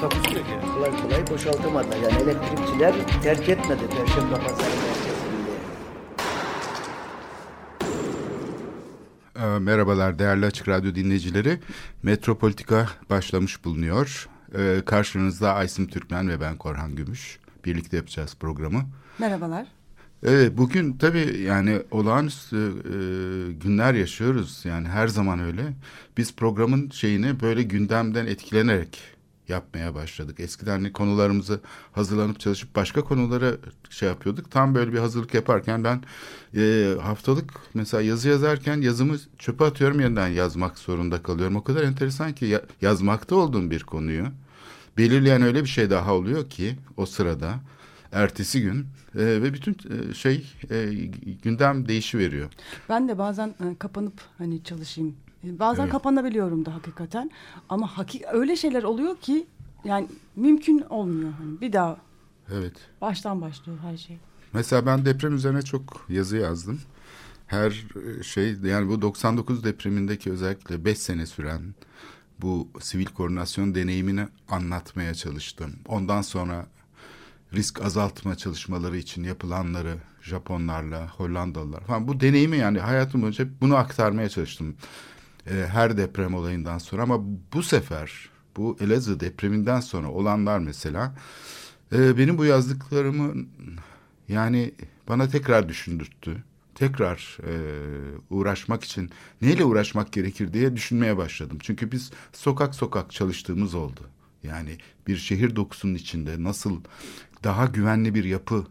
Takusuyor yani. kolay kolay boşaltamadılar. Yani elektrikçiler terk etmedi Perşembe Pazarı merkezini. Ee, Merhabalar değerli Açık Radyo dinleyicileri. Metropolitika başlamış bulunuyor. Ee, Karşınızda Aysim Türkmen ve ben Korhan Gümüş. Birlikte yapacağız programı. Merhabalar. Evet, bugün tabii yani olağanüstü e, günler yaşıyoruz. Yani her zaman öyle. Biz programın şeyini böyle gündemden etkilenerek yapmaya başladık. Eskiden hani konularımızı hazırlanıp çalışıp başka konulara şey yapıyorduk. Tam böyle bir hazırlık yaparken ben e, haftalık mesela yazı yazarken yazımı çöpe atıyorum yeniden yazmak zorunda kalıyorum. O kadar enteresan ki ya, yazmakta olduğum bir konuyu belirleyen öyle bir şey daha oluyor ki o sırada ertesi gün e, ve bütün e, şey e, gündem değişi veriyor. Ben de bazen e, kapanıp hani çalışayım. E, Bazen Evet. kapanabiliyorum da hakikaten. Ama hakik öyle şeyler oluyor ki yani mümkün olmuyor. Hani bir daha Evet. baştan başlıyor her şey. Mesela ben deprem üzerine çok yazı yazdım. Her e, şey yani bu 99 depremindeki özellikle 5 sene süren bu sivil koordinasyon deneyimini anlatmaya çalıştım. Ondan sonra risk azaltma çalışmaları için yapılanları Japonlarla, Hollandalılar falan bu deneyimi yani hayatım boyunca bunu aktarmaya çalıştım. E, her deprem olayından sonra ama bu sefer bu Elazığ depreminden sonra olanlar mesela e, benim bu yazdıklarımı yani bana tekrar düşündürttü. Tekrar e, uğraşmak için neyle uğraşmak gerekir diye düşünmeye başladım. Çünkü biz sokak sokak çalıştığımız oldu. Yani bir şehir dokusunun içinde nasıl daha güvenli bir yapı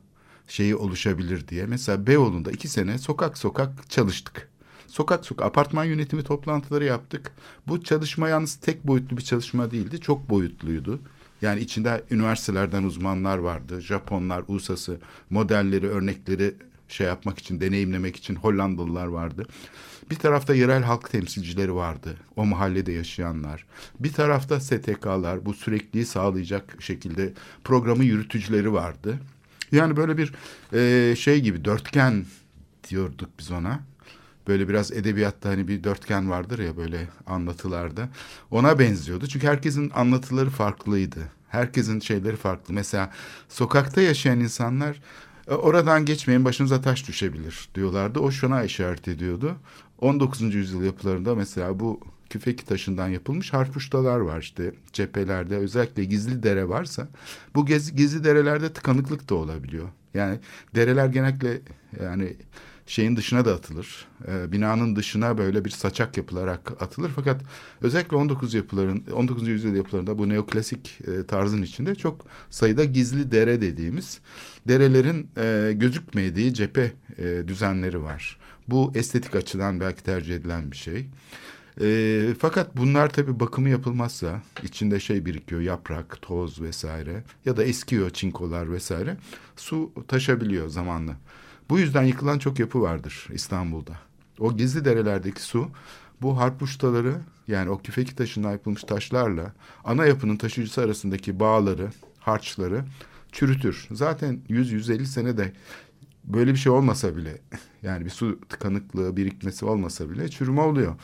şeyi oluşabilir diye. Mesela Beyoğlu'nda iki sene sokak sokak çalıştık. Sokak sokak apartman yönetimi toplantıları yaptık. Bu çalışma yalnız tek boyutlu bir çalışma değildi. Çok boyutluydu. Yani içinde üniversitelerden uzmanlar vardı. Japonlar, USA'sı, modelleri, örnekleri şey yapmak için, deneyimlemek için Hollandalılar vardı. Bir tarafta yerel halk temsilcileri vardı. O mahallede yaşayanlar. Bir tarafta STK'lar, bu sürekliliği sağlayacak şekilde programı yürütücüleri vardı. Yani böyle bir e, şey gibi dörtgen diyorduk biz ona. Böyle biraz edebiyatta hani bir dörtgen vardır ya böyle anlatılarda. Ona benziyordu. Çünkü herkesin anlatıları farklıydı. Herkesin şeyleri farklı. Mesela sokakta yaşayan insanlar "E, oradan geçmeyin başınıza taş düşebilir diyorlardı. O şuna işaret ediyordu. 19. yüzyıl yapılarında mesela bu küfeki taşından yapılmış harpuştalar var işte cephelerde özellikle gizli dere varsa bu gez, gizli derelerde tıkanıklık da olabiliyor. Yani dereler genellikle yani şeyin dışına da atılır. Ee, binanın dışına böyle bir saçak yapılarak atılır. Fakat özellikle 19 yapıların 19. yüzyıl yapılarında bu neoklasik e, tarzın içinde çok sayıda gizli dere dediğimiz derelerin e, gözükmediği cephe e, düzenleri var. Bu estetik açıdan belki tercih edilen bir şey. E, fakat bunlar tabii bakımı yapılmazsa içinde şey birikiyor yaprak, toz vesaire ya da eskiyor çinkolar vesaire su taşabiliyor zamanla. Bu yüzden yıkılan çok yapı vardır İstanbul'da. O gizli derelerdeki su bu harpuştaları yani o küfeki taşından yapılmış taşlarla ana yapının taşıyıcısı arasındaki bağları, harçları çürütür. Zaten 100-150 sene de böyle bir şey olmasa bile yani bir su tıkanıklığı birikmesi olmasa bile çürüme oluyor.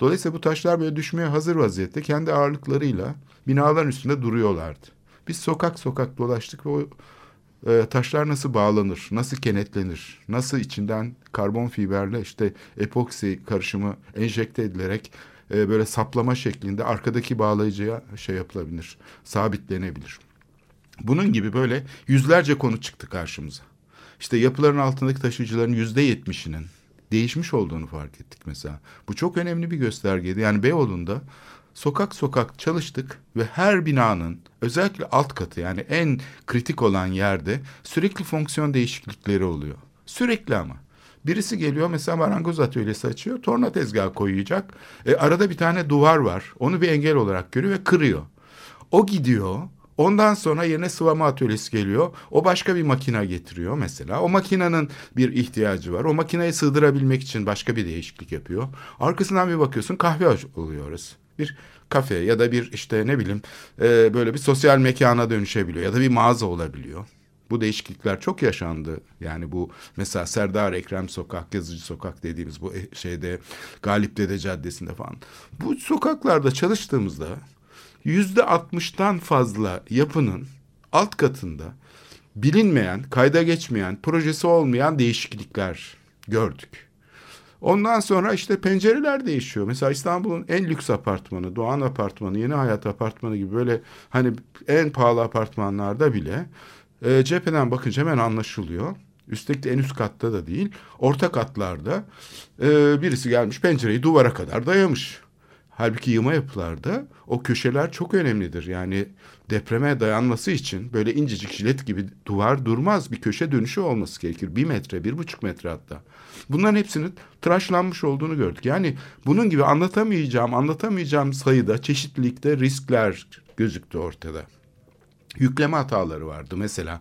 Dolayısıyla bu taşlar böyle düşmeye hazır vaziyette kendi ağırlıklarıyla binaların üstünde duruyorlardı. Biz sokak sokak dolaştık ve o e, taşlar nasıl bağlanır, nasıl kenetlenir, nasıl içinden karbon fiberle işte epoksi karışımı enjekte edilerek e, böyle saplama şeklinde arkadaki bağlayıcıya şey yapılabilir, sabitlenebilir. Bunun gibi böyle yüzlerce konu çıktı karşımıza. İşte yapıların altındaki taşıyıcıların yüzde yetmişinin değişmiş olduğunu fark ettik mesela. Bu çok önemli bir göstergeydi. Yani Beyoğlu'nda sokak sokak çalıştık ve her binanın özellikle alt katı yani en kritik olan yerde sürekli fonksiyon değişiklikleri oluyor. Sürekli ama. Birisi geliyor mesela marangoz atölyesi açıyor. Torna tezgahı koyacak. E, arada bir tane duvar var. Onu bir engel olarak görüyor ve kırıyor. O gidiyor. Ondan sonra yerine sıvama atölyesi geliyor. O başka bir makina getiriyor mesela. O makinenin bir ihtiyacı var. O makineyi sığdırabilmek için başka bir değişiklik yapıyor. Arkasından bir bakıyorsun kahve oluyor orası. Bir kafe ya da bir işte ne bileyim e, böyle bir sosyal mekana dönüşebiliyor ya da bir mağaza olabiliyor. Bu değişiklikler çok yaşandı. Yani bu mesela Serdar Ekrem Sokak, Yazıcı Sokak dediğimiz bu e, şeyde Galip Dede Caddesi'nde falan. Bu sokaklarda çalıştığımızda yüzde altmıştan fazla yapının alt katında bilinmeyen, kayda geçmeyen, projesi olmayan değişiklikler gördük. Ondan sonra işte pencereler değişiyor. Mesela İstanbul'un en lüks apartmanı, Doğan Apartmanı, Yeni Hayat Apartmanı gibi böyle hani en pahalı apartmanlarda bile e, cepheden bakınca hemen anlaşılıyor. Üstelik de en üst katta da değil. Orta katlarda e, birisi gelmiş pencereyi duvara kadar dayamış. Halbuki yığma yapılarda o köşeler çok önemlidir. Yani depreme dayanması için böyle incecik jilet gibi duvar durmaz. Bir köşe dönüşü olması gerekir. Bir metre, bir buçuk metre hatta. Bunların hepsinin tıraşlanmış olduğunu gördük. Yani bunun gibi anlatamayacağım, anlatamayacağım sayıda çeşitlilikte riskler gözüktü ortada. Yükleme hataları vardı mesela.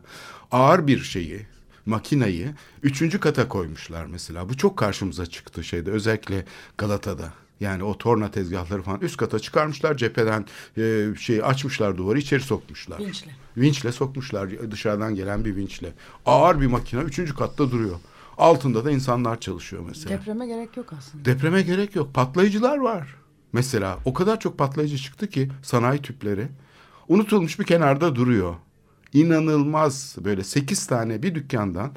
Ağır bir şeyi, makinayı üçüncü kata koymuşlar mesela. Bu çok karşımıza çıktı şeyde özellikle Galata'da. Yani o torna tezgahları falan üst kata çıkarmışlar cepheden e, şeyi açmışlar duvarı içeri sokmuşlar. Vinçle. Vinçle sokmuşlar dışarıdan gelen bir vinçle. Ağır bir makine üçüncü katta duruyor. Altında da insanlar çalışıyor mesela. Depreme gerek yok aslında. Depreme gerek yok. Patlayıcılar var. Mesela o kadar çok patlayıcı çıktı ki sanayi tüpleri unutulmuş bir kenarda duruyor. İnanılmaz böyle sekiz tane bir dükkandan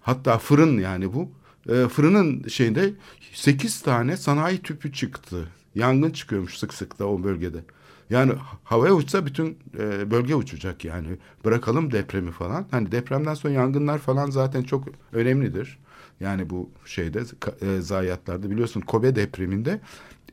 hatta fırın yani bu e, fırının şeyinde sekiz tane sanayi tüpü çıktı. Yangın çıkıyormuş sık sık da o bölgede. Yani havaya uçsa bütün e, bölge uçacak yani. Bırakalım depremi falan. Hani depremden sonra yangınlar falan zaten çok önemlidir. Yani bu şeyde e, zayiatlarda biliyorsun Kobe depreminde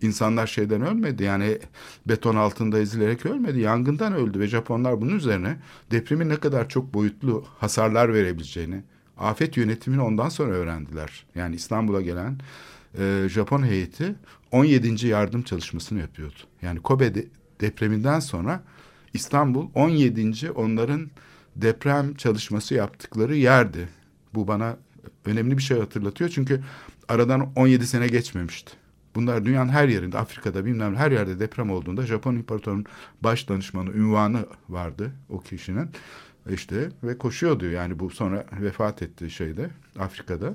insanlar şeyden ölmedi. Yani beton altında ezilerek ölmedi. Yangından öldü ve Japonlar bunun üzerine depremin ne kadar çok boyutlu hasarlar verebileceğini, afet yönetimini ondan sonra öğrendiler. Yani İstanbul'a gelen e, Japon heyeti 17. yardım çalışmasını yapıyordu. Yani Kobe depreminden sonra İstanbul 17. onların deprem çalışması yaptıkları yerdi. Bu bana önemli bir şey hatırlatıyor. Çünkü aradan 17 sene geçmemişti. Bunlar dünyanın her yerinde, Afrika'da bilmem her yerde deprem olduğunda Japon İmparatorluğu'nun baş danışmanı ünvanı vardı o kişinin. işte ve koşuyordu yani bu sonra vefat etti şeyde Afrika'da.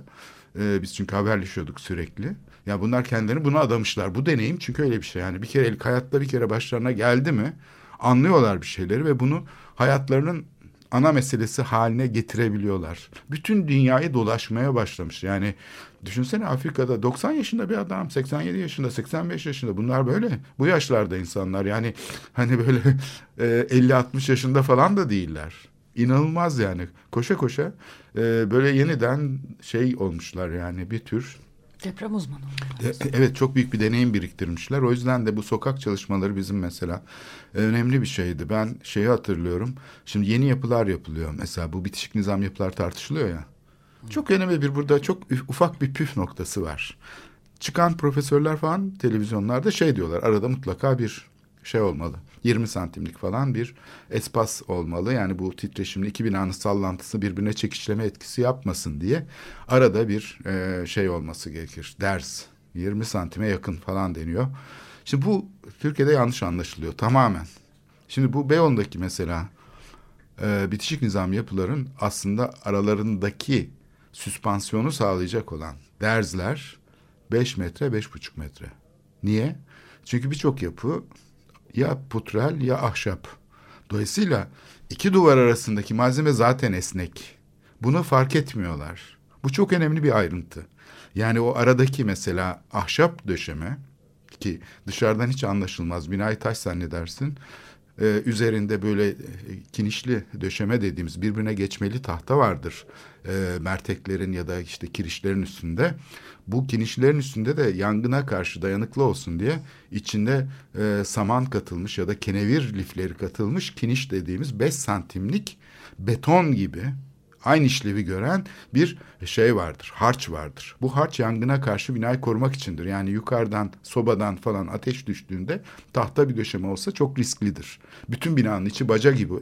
Ee, biz çünkü haberleşiyorduk sürekli. Ya bunlar kendilerini buna adamışlar. Bu deneyim çünkü öyle bir şey. Yani bir kere hayatta bir kere başlarına geldi mi anlıyorlar bir şeyleri ve bunu hayatlarının ana meselesi haline getirebiliyorlar. Bütün dünyayı dolaşmaya başlamış. Yani düşünsene Afrika'da 90 yaşında bir adam, 87 yaşında, 85 yaşında bunlar böyle. Bu yaşlarda insanlar yani hani böyle e, 50-60 yaşında falan da değiller. İnanılmaz yani. Koşa koşa e, böyle yeniden şey olmuşlar yani bir tür Deprem uzmanı e, Evet çok büyük bir deneyim biriktirmişler. O yüzden de bu sokak çalışmaları bizim mesela önemli bir şeydi. Ben şeyi hatırlıyorum. Şimdi yeni yapılar yapılıyor. Mesela bu bitişik nizam yapılar tartışılıyor ya. Çok önemli bir burada çok ufak bir püf noktası var. Çıkan profesörler falan televizyonlarda şey diyorlar. Arada mutlaka bir şey olmalı. 20 santimlik falan bir espas olmalı. Yani bu titreşimli iki binanın sallantısı birbirine çekişleme etkisi yapmasın diye arada bir e, şey olması gerekir. Ders 20 santime yakın falan deniyor. Şimdi bu Türkiye'de yanlış anlaşılıyor tamamen. Şimdi bu Beyoğlu'ndaki mesela e, bitişik nizam yapıların aslında aralarındaki süspansiyonu sağlayacak olan derzler 5 metre, beş buçuk metre. Niye? Çünkü birçok yapı ya putrel ya ahşap. Dolayısıyla iki duvar arasındaki malzeme zaten esnek. Bunu fark etmiyorlar. Bu çok önemli bir ayrıntı. Yani o aradaki mesela ahşap döşeme ki dışarıdan hiç anlaşılmaz. Binayı taş zannedersin. Ee, üzerinde böyle e, kinişli döşeme dediğimiz birbirine geçmeli tahta vardır. Ee, merteklerin ya da işte kirişlerin üstünde. Bu kinişlerin üstünde de yangına karşı dayanıklı olsun diye içinde e, saman katılmış ya da kenevir lifleri katılmış kiniş dediğimiz beş santimlik beton gibi aynı işlevi gören bir şey vardır, harç vardır. Bu harç yangına karşı binayı korumak içindir. Yani yukarıdan, sobadan falan ateş düştüğünde tahta bir döşeme olsa çok risklidir. Bütün binanın içi baca gibi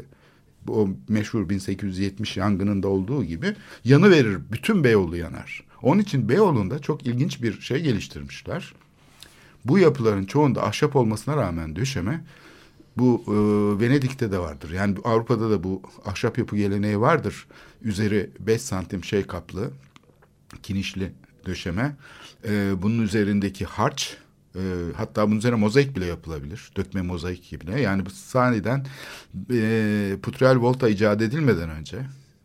o meşhur 1870 yangınında olduğu gibi yanı verir. Bütün Beyoğlu yanar. Onun için Beyoğlu'nda çok ilginç bir şey geliştirmişler. Bu yapıların çoğunda ahşap olmasına rağmen döşeme bu e, Venedik'te de vardır. Yani Avrupa'da da bu ahşap yapı geleneği vardır. Üzeri 5 santim şey kaplı, kinişli döşeme. E, bunun üzerindeki harç, e, hatta bunun üzerine mozaik bile yapılabilir. Dökme mozaik gibi. Yani bu sahneden e, Putrel Volta icat edilmeden önce,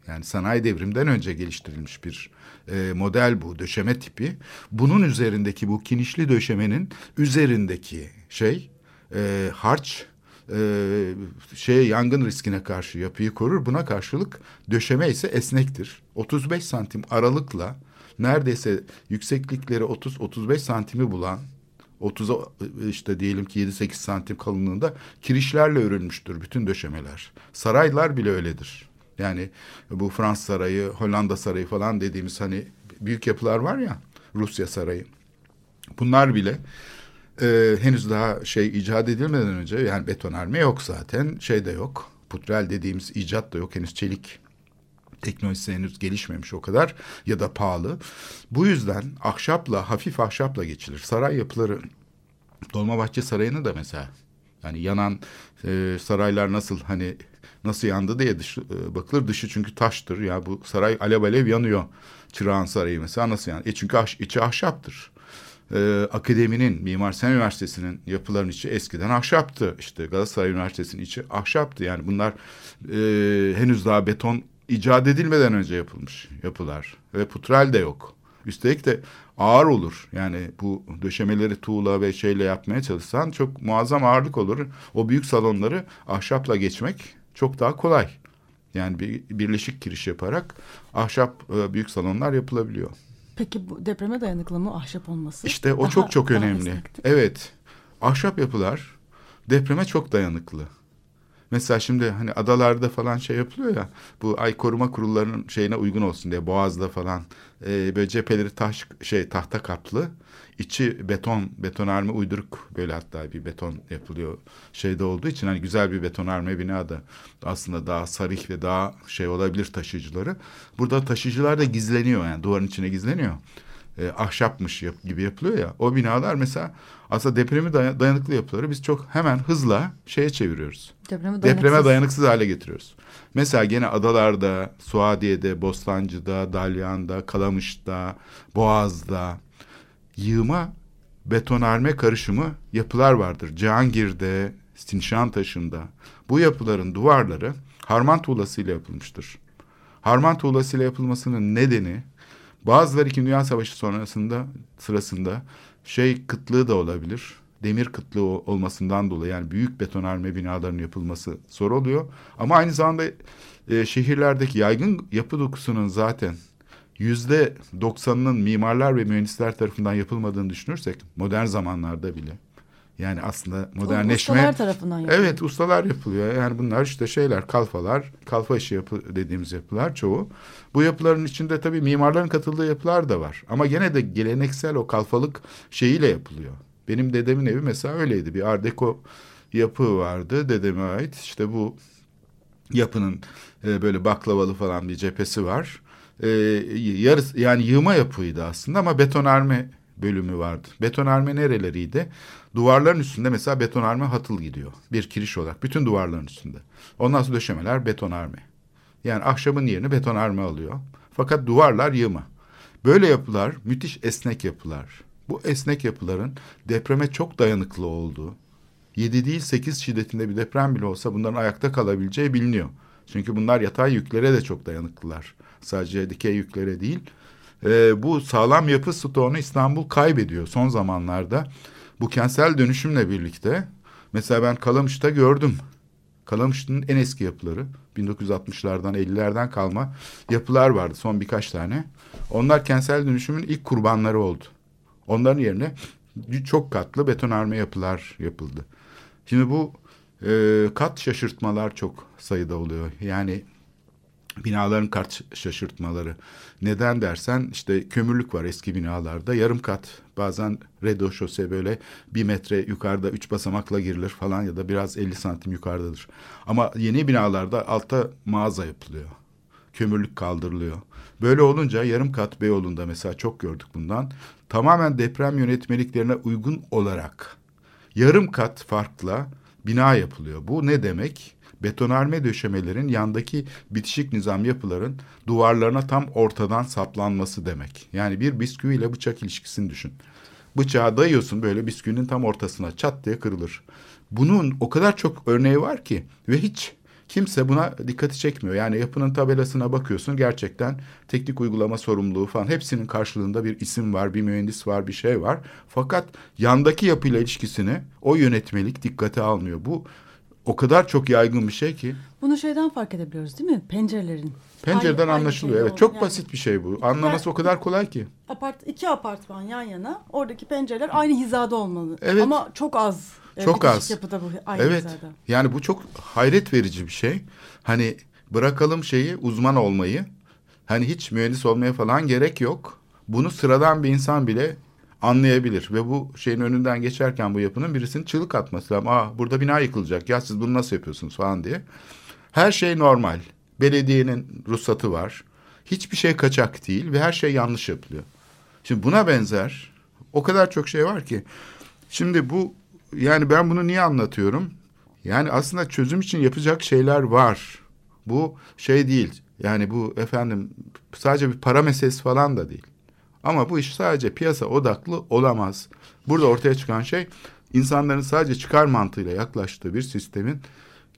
yani sanayi devrimden önce geliştirilmiş bir e, model bu döşeme tipi. Bunun üzerindeki bu kinişli döşemenin üzerindeki şey e, harç e, şeye yangın riskine karşı yapıyı korur. Buna karşılık döşeme ise esnektir. 35 santim aralıkla neredeyse yükseklikleri 30-35 santimi bulan 30'a işte diyelim ki 7-8 santim kalınlığında kirişlerle örülmüştür bütün döşemeler. Saraylar bile öyledir. Yani bu Fransız Sarayı, Hollanda Sarayı falan dediğimiz hani büyük yapılar var ya Rusya Sarayı. Bunlar bile e, henüz daha şey icat edilmeden önce yani betonarme yok zaten şey de yok. Putrel dediğimiz icat da yok henüz çelik teknolojisi henüz gelişmemiş o kadar ya da pahalı. Bu yüzden ahşapla hafif ahşapla geçilir. Saray yapıları Dolmabahçe Sarayı'nı da mesela yani yanan e, saraylar nasıl hani nasıl yandı diye dış, e, bakılır dışı çünkü taştır ya bu saray alev alev yanıyor. Çırağan Sarayı mesela nasıl yani? E çünkü ahş, içi ahşaptır e, akademinin, Mimar Sinan Üniversitesi'nin yapıların içi eskiden ahşaptı. İşte Galatasaray Üniversitesi'nin içi ahşaptı. Yani bunlar e, henüz daha beton icat edilmeden önce yapılmış yapılar. Ve putral de yok. Üstelik de ağır olur. Yani bu döşemeleri tuğla ve şeyle yapmaya çalışsan çok muazzam ağırlık olur. O büyük salonları ahşapla geçmek çok daha kolay. Yani bir birleşik giriş yaparak ahşap e, büyük salonlar yapılabiliyor. Peki bu depreme dayanıklı mı ahşap olması? İşte o Daha- çok çok önemli. esnektir. Evet. Ahşap yapılar depreme çok dayanıklı. Mesela şimdi hani adalarda falan şey yapılıyor ya bu ay koruma kurullarının şeyine uygun olsun diye boğazda falan e, böyle cepheleri taş şey tahta kaplı içi beton betonarme uyduruk böyle hatta bir beton yapılıyor şeyde olduğu için hani güzel bir betonarme bina da aslında daha sarih ve daha şey olabilir taşıyıcıları. Burada taşıyıcılar da gizleniyor yani duvarın içine gizleniyor e, ahşapmış yap, gibi yapılıyor ya. O binalar mesela aslında depremi daya- dayanıklı yapıları biz çok hemen hızla şeye çeviriyoruz. Depreme Depreme dayanıksız. hale getiriyoruz. Mesela gene adalarda, Suadiye'de, Bostancı'da, Dalyan'da, Kalamış'ta, Boğaz'da yığma betonarme karışımı yapılar vardır. Cihangir'de, Sinşantaşı'nda. Bu yapıların duvarları harman tuğlasıyla yapılmıştır. Harman tuğlasıyla yapılmasının nedeni bazıları İkinci Dünya Savaşı sonrasında sırasında şey kıtlığı da olabilir. Demir kıtlığı olmasından dolayı yani büyük betonarme binaların yapılması zor oluyor. Ama aynı zamanda e, şehirlerdeki yaygın yapı dokusunun zaten yüzde doksanının mimarlar ve mühendisler tarafından yapılmadığını düşünürsek modern zamanlarda bile yani aslında modernleşme Ustalar tarafından yapılıyor. Evet ustalar yapılıyor. Yani bunlar işte şeyler kalfalar, kalfa işi yapı dediğimiz yapılar çoğu. Bu yapıların içinde tabii mimarların katıldığı yapılar da var. Ama gene de geleneksel o kalfalık şeyiyle yapılıyor. Benim dedemin evi mesela öyleydi. Bir art deco yapı vardı dedeme ait. İşte bu yapının e, böyle baklavalı falan bir cephesi var. E, yarısı yani yığma yapıydı aslında ama betonarme bölümü vardı. Betonarme nereleriydi? Duvarların üstünde mesela betonarme hatıl gidiyor. Bir kiriş olarak bütün duvarların üstünde. Ondan sonra döşemeler betonarme. Yani ahşabın yerini betonarme alıyor. Fakat duvarlar yığma. Böyle yapılar müthiş esnek yapılar. Bu esnek yapıların depreme çok dayanıklı olduğu, 7 değil 8 şiddetinde bir deprem bile olsa bunların ayakta kalabileceği biliniyor. Çünkü bunlar yatay yüklere de çok dayanıklılar. Sadece dikey yüklere değil. Ee, bu sağlam yapı stoğunu İstanbul kaybediyor son zamanlarda. Bu kentsel dönüşümle birlikte mesela ben Kalamış'ta gördüm. Kalamış'ın en eski yapıları 1960'lardan 50'lerden kalma yapılar vardı son birkaç tane. Onlar kentsel dönüşümün ilk kurbanları oldu. Onların yerine çok katlı betonarme yapılar yapıldı. Şimdi bu e, kat şaşırtmalar çok sayıda oluyor. Yani Binaların kat şaşırtmaları. Neden dersen işte kömürlük var eski binalarda. Yarım kat bazen redo şose böyle bir metre yukarıda üç basamakla girilir falan ya da biraz 50 santim yukarıdadır. Ama yeni binalarda altta mağaza yapılıyor. Kömürlük kaldırılıyor. Böyle olunca yarım kat Beyoğlu'nda mesela çok gördük bundan. Tamamen deprem yönetmeliklerine uygun olarak yarım kat farkla bina yapılıyor. Bu ne demek? Betonarme döşemelerin yandaki bitişik nizam yapıların duvarlarına tam ortadan saplanması demek. Yani bir bisküvi ile bıçak ilişkisini düşün. Bıçağı dayıyorsun böyle bisküvinin tam ortasına çat diye kırılır. Bunun o kadar çok örneği var ki ve hiç kimse buna dikkati çekmiyor. Yani yapının tabelasına bakıyorsun gerçekten teknik uygulama sorumluluğu falan hepsinin karşılığında bir isim var, bir mühendis var, bir şey var. Fakat yandaki yapıyla ilişkisini o yönetmelik dikkate almıyor. Bu o kadar çok yaygın bir şey ki. Bunu şeyden fark edebiliyoruz değil mi? Pencerelerin. Pencereden Aynı- aynı anlaşılıyor. şey evet çok Yani basit bir şey bu. Anlaması o kadar kolay ki. Apart, iki apartman yan yana. Oradaki pencereler aynı hizada olmalı. Evet. Ama çok az. e, Çok az. yapıda bu aynı Evet. hizada. Yani bu çok hayret verici bir şey. Hani bırakalım şeyi uzman olmayı. Hani hiç mühendis olmaya falan gerek yok. Bunu sıradan bir insan bile anlayabilir ve bu şeyin önünden geçerken bu yapının birisinin çığlık atması lazım. Aa burada bina yıkılacak. Ya siz bunu nasıl yapıyorsunuz falan diye. Her şey normal. Belediyenin ruhsatı var. Hiçbir şey kaçak değil ve her şey yanlış yapılıyor. Şimdi buna benzer o kadar çok şey var ki. Şimdi bu yani ben bunu niye anlatıyorum? Yani aslında çözüm için yapacak şeyler var. Bu şey değil. Yani bu efendim sadece bir para meselesi falan da değil. Ama bu iş sadece piyasa odaklı olamaz. Burada ortaya çıkan şey insanların sadece çıkar mantığıyla yaklaştığı bir sistemin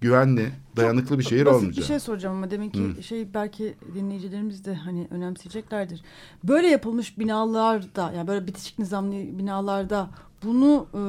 güvenli, dayanıklı bir şehir olmayacak. bir şey soracağım ama deminki şey belki dinleyicilerimiz de hani önemseyeceklerdir. Böyle yapılmış binalarda yani böyle bitişik nizamlı binalarda bunu e,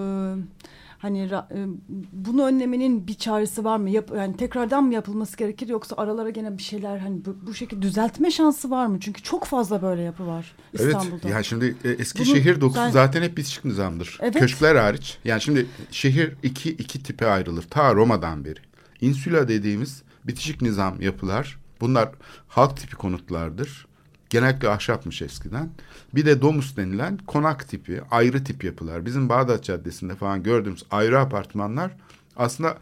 hani e, bunu önlemenin bir çaresi var mı? Yap, yani tekrardan mı yapılması gerekir yoksa aralara gene bir şeyler hani bu, bu şekilde düzeltme şansı var mı? Çünkü çok fazla böyle yapı var İstanbul'da. Evet. Yani şimdi e, eski Bunu şehir dokusu sen- zaten hep bitişik nizamdır. Evet. Köşkler hariç. Yani şimdi şehir iki iki tipe ayrılır. Ta Roma'dan beri. İnsüla dediğimiz bitişik nizam yapılar. Bunlar halk tipi konutlardır. Genellikle ahşapmış eskiden. Bir de domus denilen konak tipi, ayrı tip yapılar. Bizim Bağdat Caddesi'nde falan gördüğümüz ayrı apartmanlar aslında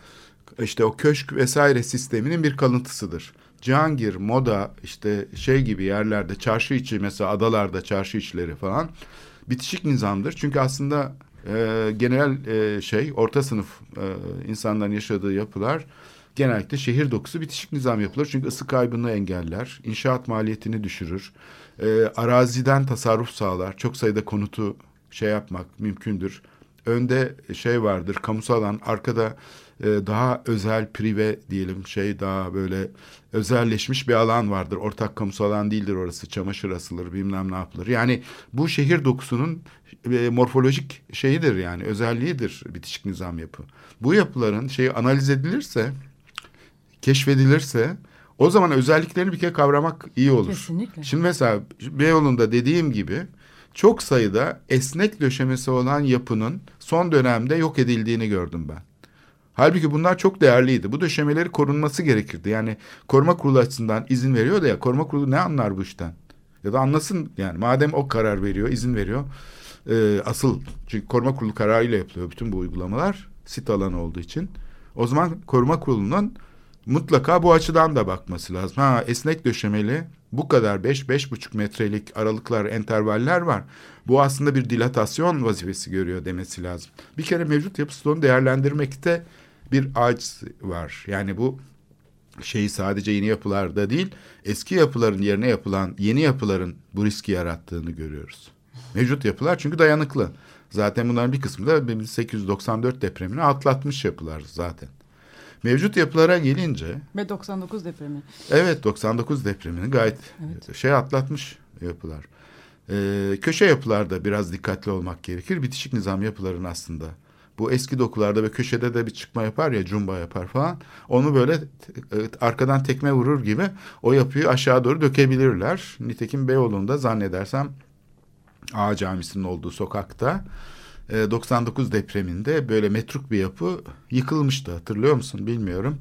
işte o köşk vesaire sisteminin bir kalıntısıdır. Cihangir, Moda işte şey gibi yerlerde çarşı içi mesela adalarda çarşı içleri falan bitişik nizamdır. Çünkü aslında e, genel e, şey orta sınıf e, insanların yaşadığı yapılar genellikle şehir dokusu bitişik nizam yapılır. Çünkü ısı kaybını engeller, inşaat maliyetini düşürür, e, araziden tasarruf sağlar. Çok sayıda konutu şey yapmak mümkündür. Önde şey vardır, kamusal alan, arkada e, daha özel, prive diyelim şey daha böyle özelleşmiş bir alan vardır. Ortak kamusal alan değildir orası. Çamaşır asılır, bilmem ne yapılır. Yani bu şehir dokusunun e, morfolojik şeyidir yani özelliğidir bitişik nizam yapı. Bu yapıların şeyi analiz edilirse, keşfedilirse o zaman özelliklerini bir kere kavramak iyi olur. Kesinlikle. Şimdi mesela Beyoğlu'nda dediğim gibi çok sayıda esnek döşemesi olan yapının son dönemde yok edildiğini gördüm ben. Halbuki bunlar çok değerliydi. Bu döşemeleri korunması gerekirdi. Yani koruma kurulu açısından izin veriyor da ya koruma kurulu ne anlar bu işten? Ya da anlasın yani madem o karar veriyor, izin veriyor. e, asıl çünkü koruma kurulu kararıyla yapılıyor bütün bu uygulamalar sit alanı olduğu için. O zaman koruma kurulunun mutlaka bu açıdan da bakması lazım. Ha esnek döşemeli bu kadar 5-5,5 metrelik aralıklar, entervaller var. Bu aslında bir dilatasyon vazifesi görüyor demesi lazım. Bir kere mevcut yapı stoğunu değerlendirmekte bir aciz var. Yani bu şeyi sadece yeni yapılarda değil, eski yapıların yerine yapılan yeni yapıların bu riski yarattığını görüyoruz. Mevcut yapılar çünkü dayanıklı. Zaten bunların bir kısmı da 1894 depremini atlatmış yapılar zaten. Mevcut yapılara gelince Ve 99 depremi. Evet 99 depremini gayet Evet. şey atlatmış yapılar. Ee, köşe yapılarda biraz dikkatli olmak gerekir. Bitişik nizam yapıların aslında. Bu eski dokularda ve köşede de bir çıkma yapar ya cumba yapar falan. Onu böyle e, arkadan tekme vurur gibi o yapıyı aşağı doğru dökebilirler. Nitekim Beyoğlu'nda zannedersem A Camisi'nin olduğu sokakta e, 99 depreminde böyle metruk bir yapı yıkılmıştı. Hatırlıyor musun bilmiyorum.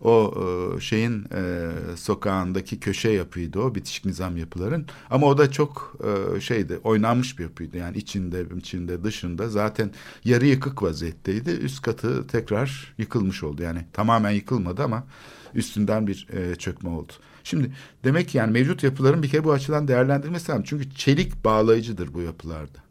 o e, şeyin e, sokağındaki köşe yapıydı o bitişik nizam yapıların. Ama o da çok e, şeydi oynanmış bir yapıydı. Yani içinde, içinde, dışında zaten yarı yıkık vaziyetteydi. Üst katı tekrar yıkılmış oldu. Yani tamamen yıkılmadı ama üstünden bir e, çökme oldu. Şimdi demek ki yani mevcut yapıların bir kere bu açıdan değerlendirmesi lazım. Çünkü çelik bağlayıcıdır bu yapılarda.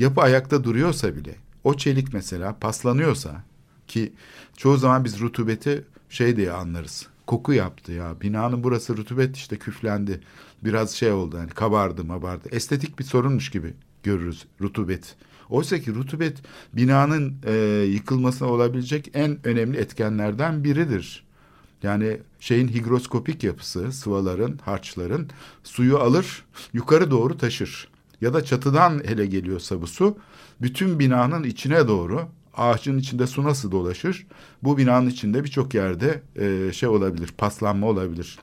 Yapı ayakta duruyorsa bile o çelik mesela paslanıyorsa ki çoğu zaman biz rutubeti şey diye anlarız. Koku yaptı ya. Binanın burası rutubet işte küflendi. Biraz şey oldu hani kabardı mabardı. Estetik bir sorunmuş gibi görürüz rutubet. Oysa ki rutubet binanın e, yıkılmasına olabilecek en önemli etkenlerden biridir. Yani şeyin higroskopik yapısı, sıvaların, harçların suyu alır, yukarı doğru taşır. Ya da çatıdan hele geliyorsa bu su, bütün binanın içine doğru ağacın içinde su nasıl dolaşır? Bu binanın içinde birçok yerde e, şey olabilir, paslanma olabilir.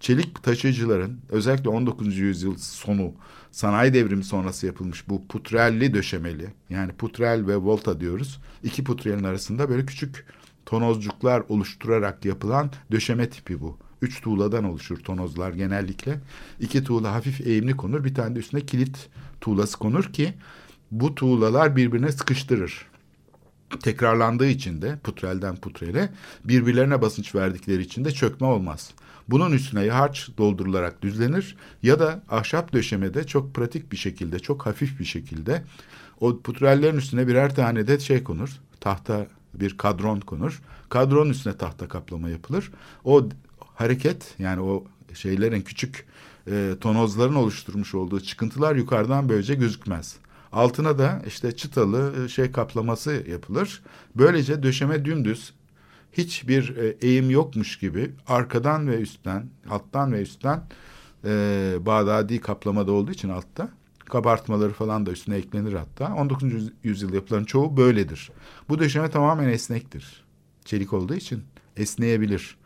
Çelik taşıyıcıların özellikle 19. yüzyıl sonu sanayi devrimi sonrası yapılmış bu putrelli döşemeli yani putrel ve volta diyoruz. İki putrelin arasında böyle küçük tonozcuklar oluşturarak yapılan döşeme tipi bu. Üç tuğladan oluşur tonozlar genellikle. İki tuğla hafif eğimli konur. Bir tane de üstüne kilit tuğlası konur ki bu tuğlalar birbirine sıkıştırır. Tekrarlandığı için de putrelden putrele birbirlerine basınç verdikleri için de çökme olmaz. Bunun üstüne ya harç doldurularak düzlenir ya da ahşap döşemede çok pratik bir şekilde, çok hafif bir şekilde o putrellerin üstüne birer tane de şey konur. Tahta bir kadron konur. Kadronun üstüne tahta kaplama yapılır. O hareket yani o şeylerin küçük e, tonozların oluşturmuş olduğu çıkıntılar yukarıdan böylece gözükmez. Altına da işte çıtalı e, şey kaplaması yapılır. Böylece döşeme dümdüz hiçbir e, eğim yokmuş gibi arkadan ve üstten, alttan ve üstten e, Bağdadi kaplamada olduğu için altta kabartmaları falan da üstüne eklenir hatta. 19. yüzyıl yapıların çoğu böyledir. Bu döşeme tamamen esnektir. Çelik olduğu için esneyebilir.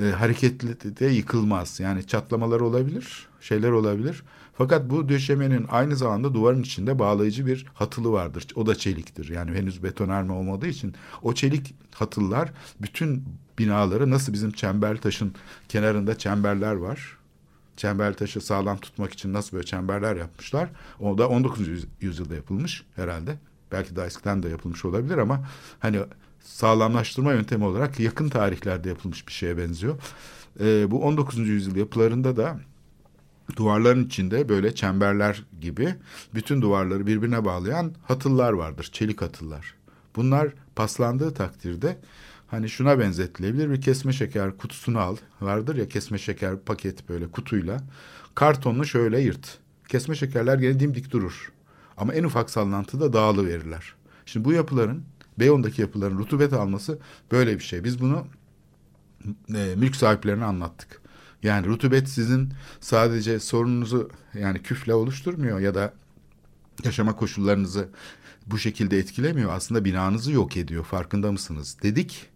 E, hareketli de yıkılmaz. Yani çatlamalar olabilir, şeyler olabilir. Fakat bu döşemenin aynı zamanda duvarın içinde bağlayıcı bir hatılı vardır. O da çeliktir. Yani henüz betonarme olmadığı için o çelik hatıllar bütün binaları nasıl bizim çember taşın kenarında çemberler var. Çember taşı sağlam tutmak için nasıl böyle çemberler yapmışlar. O da 19. yüzyılda yapılmış herhalde. Belki daha eskiden de yapılmış olabilir ama hani sağlamlaştırma yöntemi olarak yakın tarihlerde yapılmış bir şeye benziyor. Ee, bu 19. yüzyıl yapılarında da duvarların içinde böyle çemberler gibi bütün duvarları birbirine bağlayan hatıllar vardır. Çelik hatıllar. Bunlar paslandığı takdirde hani şuna benzetilebilir bir kesme şeker kutusunu al. Vardır ya kesme şeker paket böyle kutuyla. Kartonunu şöyle yırt. Kesme şekerler gene dimdik durur. Ama en ufak sallantıda dağılı verirler. Şimdi bu yapıların Beyoğlu'ndaki yapıların rutubet alması böyle bir şey. Biz bunu e, mülk sahiplerine anlattık. Yani rutubet sizin sadece sorununuzu yani küfle oluşturmuyor ya da yaşama koşullarınızı bu şekilde etkilemiyor. Aslında binanızı yok ediyor. Farkında mısınız? Dedik.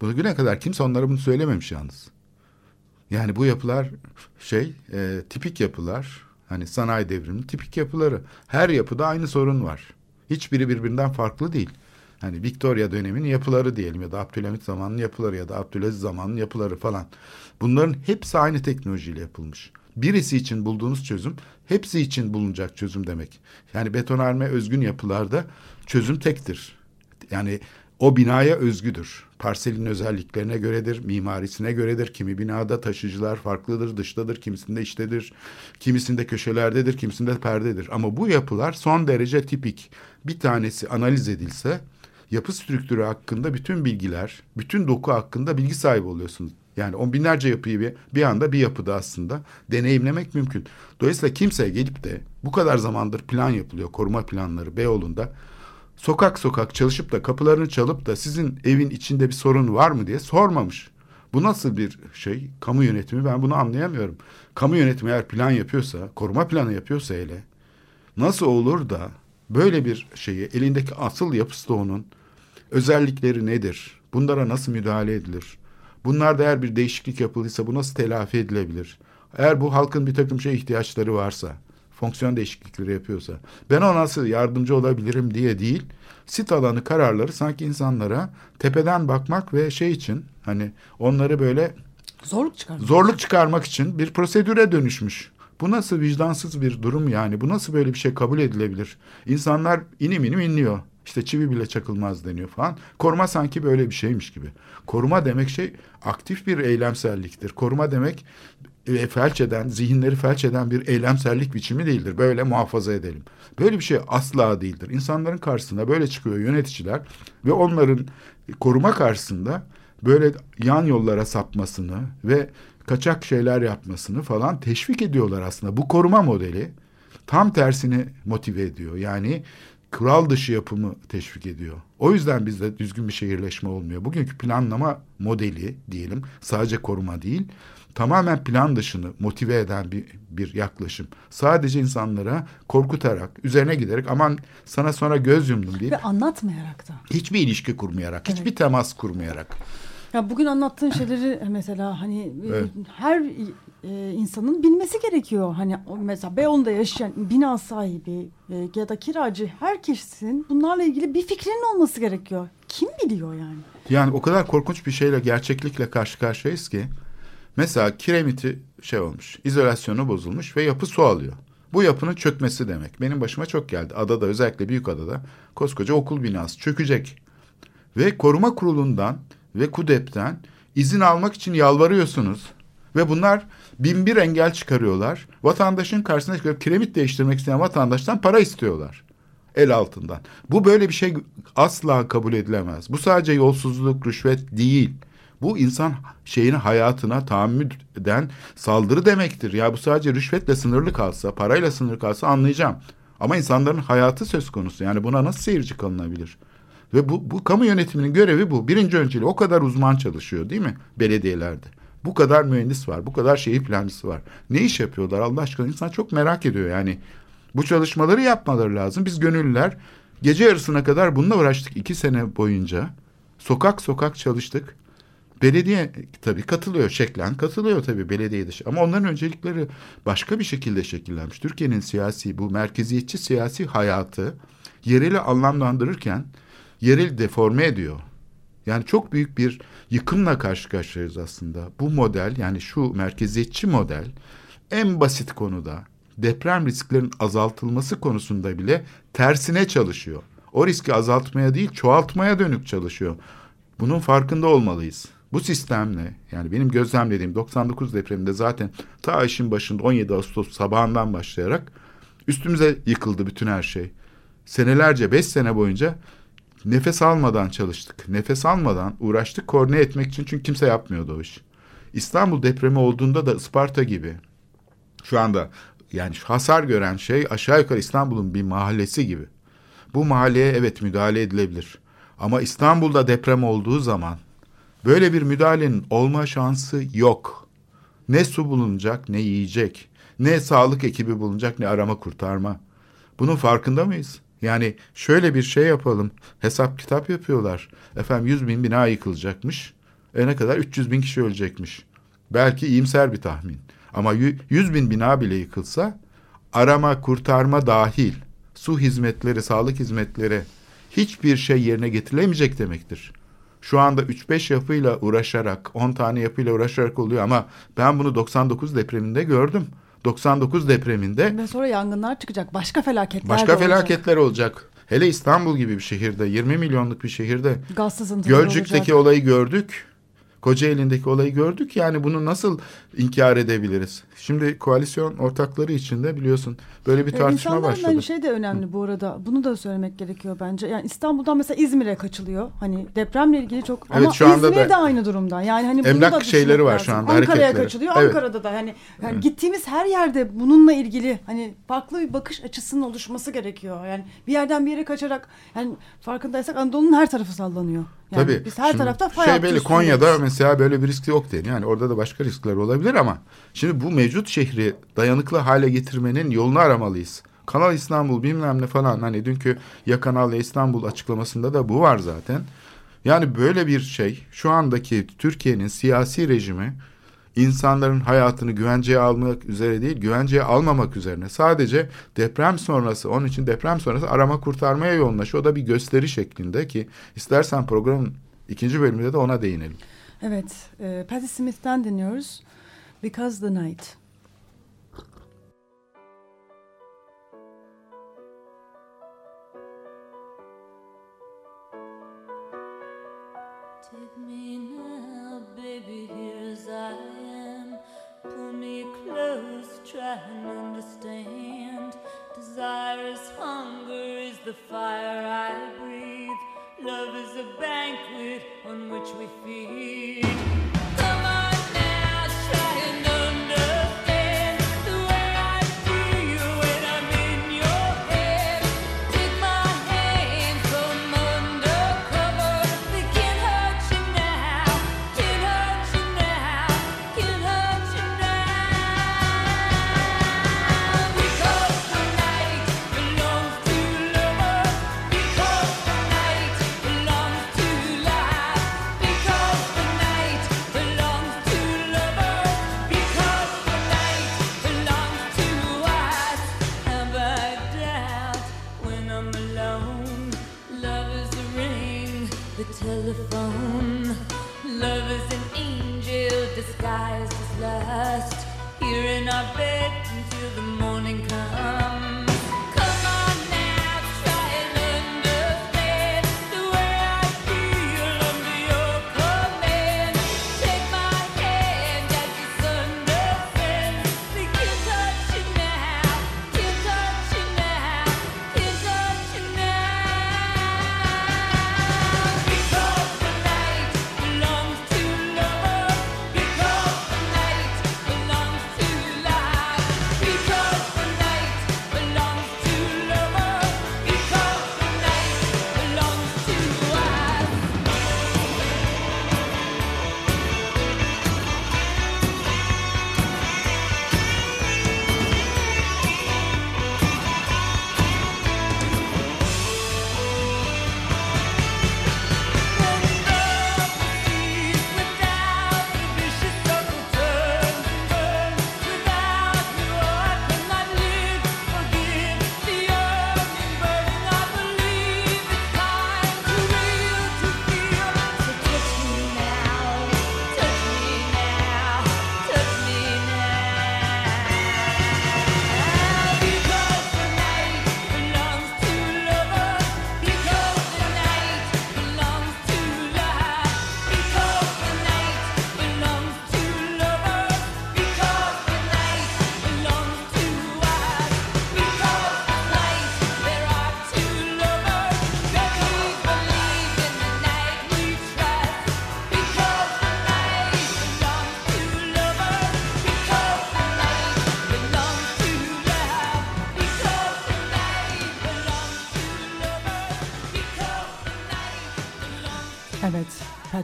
Bugüne kadar kimse onlara bunu söylememiş yalnız. Yani bu yapılar şey e, tipik yapılar. Hani sanayi devrimi tipik yapıları. Her yapıda aynı sorun var. Hiçbiri birbirinden farklı değil. Hani Victoria döneminin yapıları diyelim ya da Abdülhamit zamanının yapıları ya da Abdülaziz zamanının yapıları falan. Bunların hepsi aynı teknolojiyle yapılmış. Birisi için bulduğunuz çözüm hepsi için bulunacak çözüm demek. Yani betonarme özgün yapılarda çözüm tektir. Yani o binaya özgüdür. Parselin özelliklerine göredir, mimarisine göredir. Kimi binada taşıcılar farklıdır, dıştadır, kimisinde içtedir, kimisinde köşelerdedir, kimisinde perdedir. Ama bu yapılar son derece tipik. Bir tanesi analiz edilse yapı strüktürü hakkında bütün bilgiler, bütün doku hakkında bilgi sahibi oluyorsunuz. Yani on binlerce yapıyı bir, bir anda bir yapıda aslında deneyimlemek mümkün. Dolayısıyla kimse gelip de bu kadar zamandır plan yapılıyor, koruma planları Beyoğlu'nda. Sokak sokak çalışıp da kapılarını çalıp da sizin evin içinde bir sorun var mı diye sormamış. Bu nasıl bir şey? Kamu yönetimi ben bunu anlayamıyorum. Kamu yönetimi eğer plan yapıyorsa, koruma planı yapıyorsa hele nasıl olur da böyle bir şeyi elindeki asıl yapısı onun özellikleri nedir? Bunlara nasıl müdahale edilir? Bunlarda eğer bir değişiklik yapıldıysa bu nasıl telafi edilebilir? Eğer bu halkın bir takım şey ihtiyaçları varsa fonksiyon değişiklikleri yapıyorsa ben ona nasıl yardımcı olabilirim diye değil sit alanı kararları sanki insanlara tepeden bakmak ve şey için hani onları böyle Zorluk çıkarmak. zorluk çıkarmak için bir prosedüre dönüşmüş. Bu nasıl vicdansız bir durum yani? Bu nasıl böyle bir şey kabul edilebilir? İnsanlar inim inim inliyor. İşte çivi bile çakılmaz deniyor falan. Koruma sanki böyle bir şeymiş gibi. Koruma demek şey aktif bir eylemselliktir. Koruma demek e, felç eden, zihinleri felç eden bir eylemsellik biçimi değildir. Böyle muhafaza edelim. Böyle bir şey asla değildir. İnsanların karşısına böyle çıkıyor yöneticiler ve onların koruma karşısında böyle yan yollara sapmasını ve kaçak şeyler yapmasını falan teşvik ediyorlar aslında. Bu koruma modeli tam tersini motive ediyor. Yani kural dışı yapımı teşvik ediyor. O yüzden bizde düzgün bir şehirleşme olmuyor. Bugünkü planlama modeli diyelim sadece koruma değil tamamen plan dışını motive eden bir, bir yaklaşım. Sadece insanlara korkutarak, üzerine giderek aman sana sonra göz yumdum deyip Ve anlatmayarak da. hiçbir ilişki kurmayarak, Evet. hiçbir temas kurmayarak. Ya bugün anlattığın şeyleri mesela hani Evet. her e, insanın bilmesi gerekiyor. Hani mesela Beyoğlu'nda yaşayan bina sahibi e, ya da kiracı herkesin bunlarla ilgili bir fikrinin olması gerekiyor. Kim biliyor yani? Yani o kadar korkunç bir şeyle gerçeklikle karşı karşıyayız ki mesela kiremiti şey olmuş, izolasyonu bozulmuş ve yapı su alıyor. Bu yapının çökmesi demek. Benim başıma çok geldi. Adada özellikle büyük adada koskoca okul binası çökecek. Ve koruma kurulundan ve KUDEP'ten izin almak için yalvarıyorsunuz. Ve bunlar bin bir engel çıkarıyorlar. Vatandaşın karşısına çıkıp kiremit değiştirmek isteyen vatandaştan para istiyorlar. El altından. Bu böyle bir şey asla kabul edilemez. Bu sadece yolsuzluk, rüşvet değil. Bu insan şeyini hayatına tahammül eden saldırı demektir. Ya bu sadece rüşvetle sınırlı kalsa, parayla sınırlı kalsa anlayacağım. Ama insanların hayatı söz konusu. Yani buna nasıl seyirci kalınabilir? Ve bu, bu kamu yönetiminin görevi bu. Birinci önceliği o kadar uzman çalışıyor değil mi belediyelerde? Bu kadar mühendis var, bu kadar şehir plancısı var. Ne iş yapıyorlar Allah aşkına? İnsan çok merak ediyor yani. Bu çalışmaları yapmaları lazım. Biz gönüllüler gece yarısına kadar bununla uğraştık iki sene boyunca. Sokak sokak çalıştık. Belediye tabii katılıyor, şeklen katılıyor tabii belediye dışı. Ama onların öncelikleri başka bir şekilde şekillenmiş. Türkiye'nin siyasi, bu merkeziyetçi siyasi hayatı yereli anlamlandırırken yerel deforme ediyor. Yani çok büyük bir yıkımla karşı karşıyayız aslında. Bu model yani şu merkeziyetçi model en basit konuda deprem risklerinin azaltılması konusunda bile tersine çalışıyor. O riski azaltmaya değil çoğaltmaya dönük çalışıyor. Bunun farkında olmalıyız. Bu sistemle yani benim gözlemlediğim 99 depreminde zaten ta işin başında 17 Ağustos sabahından başlayarak üstümüze yıkıldı bütün her şey. Senelerce 5 sene boyunca nefes almadan çalıştık. Nefes almadan uğraştık koordine etmek için çünkü kimse yapmıyordu o iş. İstanbul depremi olduğunda da Isparta gibi şu anda yani hasar gören şey aşağı yukarı İstanbul'un bir mahallesi gibi. Bu mahalleye evet müdahale edilebilir. Ama İstanbul'da deprem olduğu zaman böyle bir müdahalenin olma şansı yok. Ne su bulunacak ne yiyecek. Ne sağlık ekibi bulunacak ne arama kurtarma. Bunun farkında mıyız? Yani şöyle bir şey yapalım. Hesap kitap yapıyorlar. Efendim 100 bin bina yıkılacakmış. E ne kadar? 300 bin kişi ölecekmiş. Belki iyimser bir tahmin. Ama 100 bin bina bile yıkılsa arama kurtarma dahil su hizmetleri, sağlık hizmetleri hiçbir şey yerine getirilemeyecek demektir. Şu anda 3-5 yapıyla uğraşarak, 10 tane yapıyla uğraşarak oluyor ama ben bunu 99 depreminde gördüm. 99 depreminde Ve sonra yangınlar çıkacak. Başka felaketler başka de olacak. felaketler olacak. Hele İstanbul gibi bir şehirde, 20 milyonluk bir şehirde Gaz sızıntıları Gölcük'teki olacak. olayı gördük. Kocaeli'ndeki olayı gördük. Yani bunu nasıl inkar edebiliriz? Şimdi koalisyon ortakları içinde biliyorsun böyle bir E, tartışma insanların başladı. hani şey de önemli bu arada. Bunu da söylemek gerekiyor bence. Yani İstanbul'dan mesela İzmir'e kaçılıyor. Hani depremle ilgili çok Evet, ama şu anda İzmir da- de aynı durumda. Yani hani bunu Emlak da düşünmek şeyleri var lazım. şu anda, Ankara'ya kaçılıyor. Evet. Ankara'da da hani yani gittiğimiz her yerde bununla ilgili hani farklı bir bakış açısının oluşması gerekiyor. Yani bir yerden bir yere kaçarak yani farkındaysak Anadolu'nun her tarafı sallanıyor. Yani Tabii. Biz her Şimdi tarafta fay şey belli. Konya'da mesela böyle bir risk yok değil. Yani orada da başka riskler olabilir ama şimdi bu mevcut şehri dayanıklı hale getirmenin yolunu aramalıyız. Kanal İstanbul bilmem ne falan hani dünkü Ya Kanal ya İstanbul açıklamasında da bu var zaten. Yani böyle bir şey şu andaki Türkiye'nin siyasi rejimi insanların hayatını güvenceye almak üzere değil, güvenceye almamak üzerine. Sadece deprem sonrası, onun için deprem sonrası arama kurtarmaya yoğunlaşıyor. O da bir gösteri şeklinde ki istersen programın ikinci bölümünde de ona değinelim. Evet, e, Patti Smith'ten dinliyoruz. Because the Night. Disguised as lust. Here in our bed until the morning comes.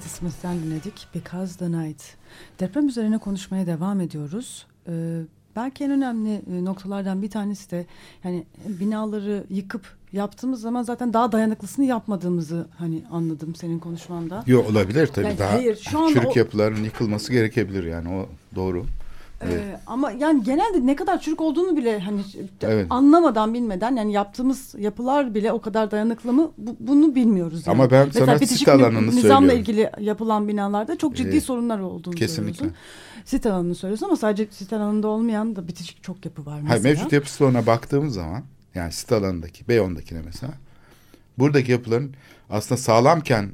Patti Smith'ten dinledik. Because the Night. Deprem üzerine konuşmaya devam ediyoruz. Ee, belki en önemli e, noktalardan bir tanesi de yani binaları yıkıp yaptığımız zaman zaten daha dayanıklısını yapmadığımızı hani anladım senin konuşmanda. Yok olabilir tabii Yani daha hayır, şu çürük o- yapıların yıkılması gerekebilir yani o doğru. Evet. Ee, ama yani genelde ne kadar çürük olduğunu bile hani Evet. anlamadan bilmeden yani yaptığımız yapılar bile o kadar dayanıklı mı bu- bunu bilmiyoruz. Yani. Ama ben Mesela sana sit alanını Nizamla söylüyorum. ilgili yapılan binalarda çok ciddi Ee, sorunlar olduğunu kesinlikle. söylüyorsun. Sit alanını söylüyorsun ama sadece sit alanında olmayan da bitişik çok yapı var mesela. Hayır, mevcut yapı stoğuna baktığımız zaman yani sit alanındaki Beyon'dakine mesela buradaki yapıların aslında sağlamken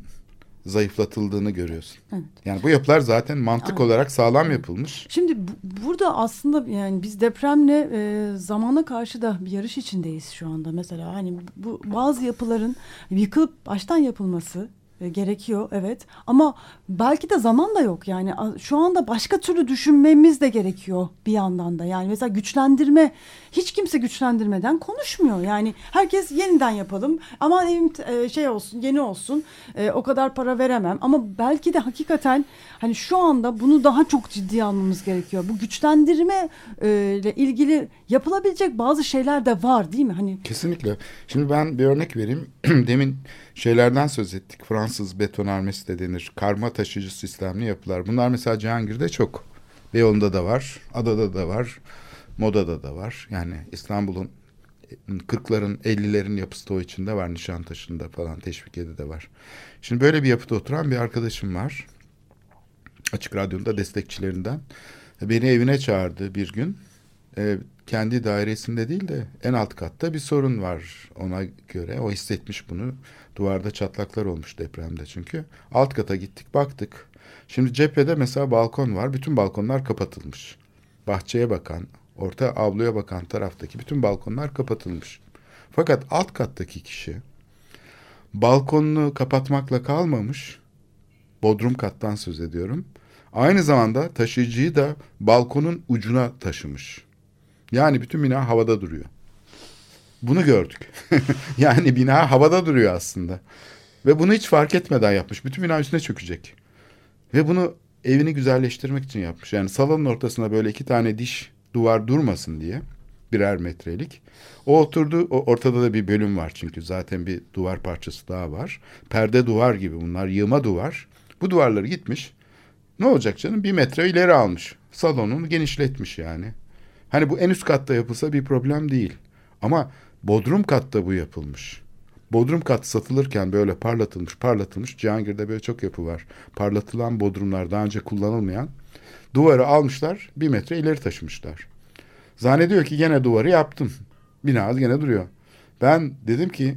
zayıflatıldığını görüyorsun. Evet. Yani bu yapılar zaten mantık Evet. olarak sağlam yapılmış. Şimdi bu- burada aslında yani biz depremle e, zamana karşı da bir yarış içindeyiz şu anda. Mesela hani bu bazı yapıların yıkılıp baştan yapılması e, gerekiyor evet ama belki de zaman da yok yani şu anda başka türlü düşünmemiz de gerekiyor bir yandan da yani mesela güçlendirme hiç kimse güçlendirmeden konuşmuyor yani herkes yeniden yapalım ama evim e, şey olsun yeni olsun e, o kadar para veremem ama belki de hakikaten hani şu anda bunu daha çok ciddiye almamız gerekiyor bu güçlendirme e, ile ilgili yapılabilecek bazı şeyler de var değil mi hani Kesinlikle. Şimdi ben bir örnek vereyim. Demin şeylerden söz ettik. Fransız betonarmesi de denir. Karma taşıyıcı sistemli yapılar. Bunlar mesela Cihangir'de çok Beyoğlu'nda da var, Adada da var, Moda'da da var. Yani İstanbul'un 40'ların 50'lerin yapısı da o içinde var. Nişantaşı'nda falan Teşvikiye'de de var. Şimdi böyle bir yapıda oturan bir arkadaşım var. Açık Radyo'nun destekçilerinden. Beni evine çağırdı bir gün. Ee, kendi dairesinde değil de en alt katta bir sorun var ona göre. O hissetmiş bunu. Duvarda çatlaklar olmuş depremde çünkü. Alt kata gittik baktık. Şimdi cephede mesela balkon var. Bütün balkonlar kapatılmış. Bahçeye bakan, orta avluya bakan taraftaki bütün balkonlar kapatılmış. Fakat alt kattaki kişi balkonunu kapatmakla kalmamış. Bodrum kattan söz ediyorum. Aynı zamanda taşıyıcıyı da balkonun ucuna taşımış. Yani bütün bina havada duruyor. Bunu gördük. yani bina havada duruyor aslında. Ve bunu hiç fark etmeden yapmış. Bütün bina üstüne çökecek. Ve bunu evini güzelleştirmek için yapmış. Yani salonun ortasına böyle iki tane diş duvar durmasın diye birer metrelik. O oturdu. O ortada da bir bölüm var çünkü zaten bir duvar parçası daha var. Perde duvar gibi bunlar yığma duvar. Bu duvarları gitmiş. Ne olacak canım? Bir metre ileri almış. Salonunu genişletmiş yani. Hani bu en üst katta yapılsa bir problem değil. Ama bodrum katta bu yapılmış. Bodrum kat satılırken böyle parlatılmış parlatılmış. Cihangir'de böyle çok yapı var. Parlatılan bodrumlar daha önce kullanılmayan. Duvarı almışlar bir metre ileri taşımışlar. Zannediyor ki gene duvarı yaptım. Bina gene duruyor. Ben dedim ki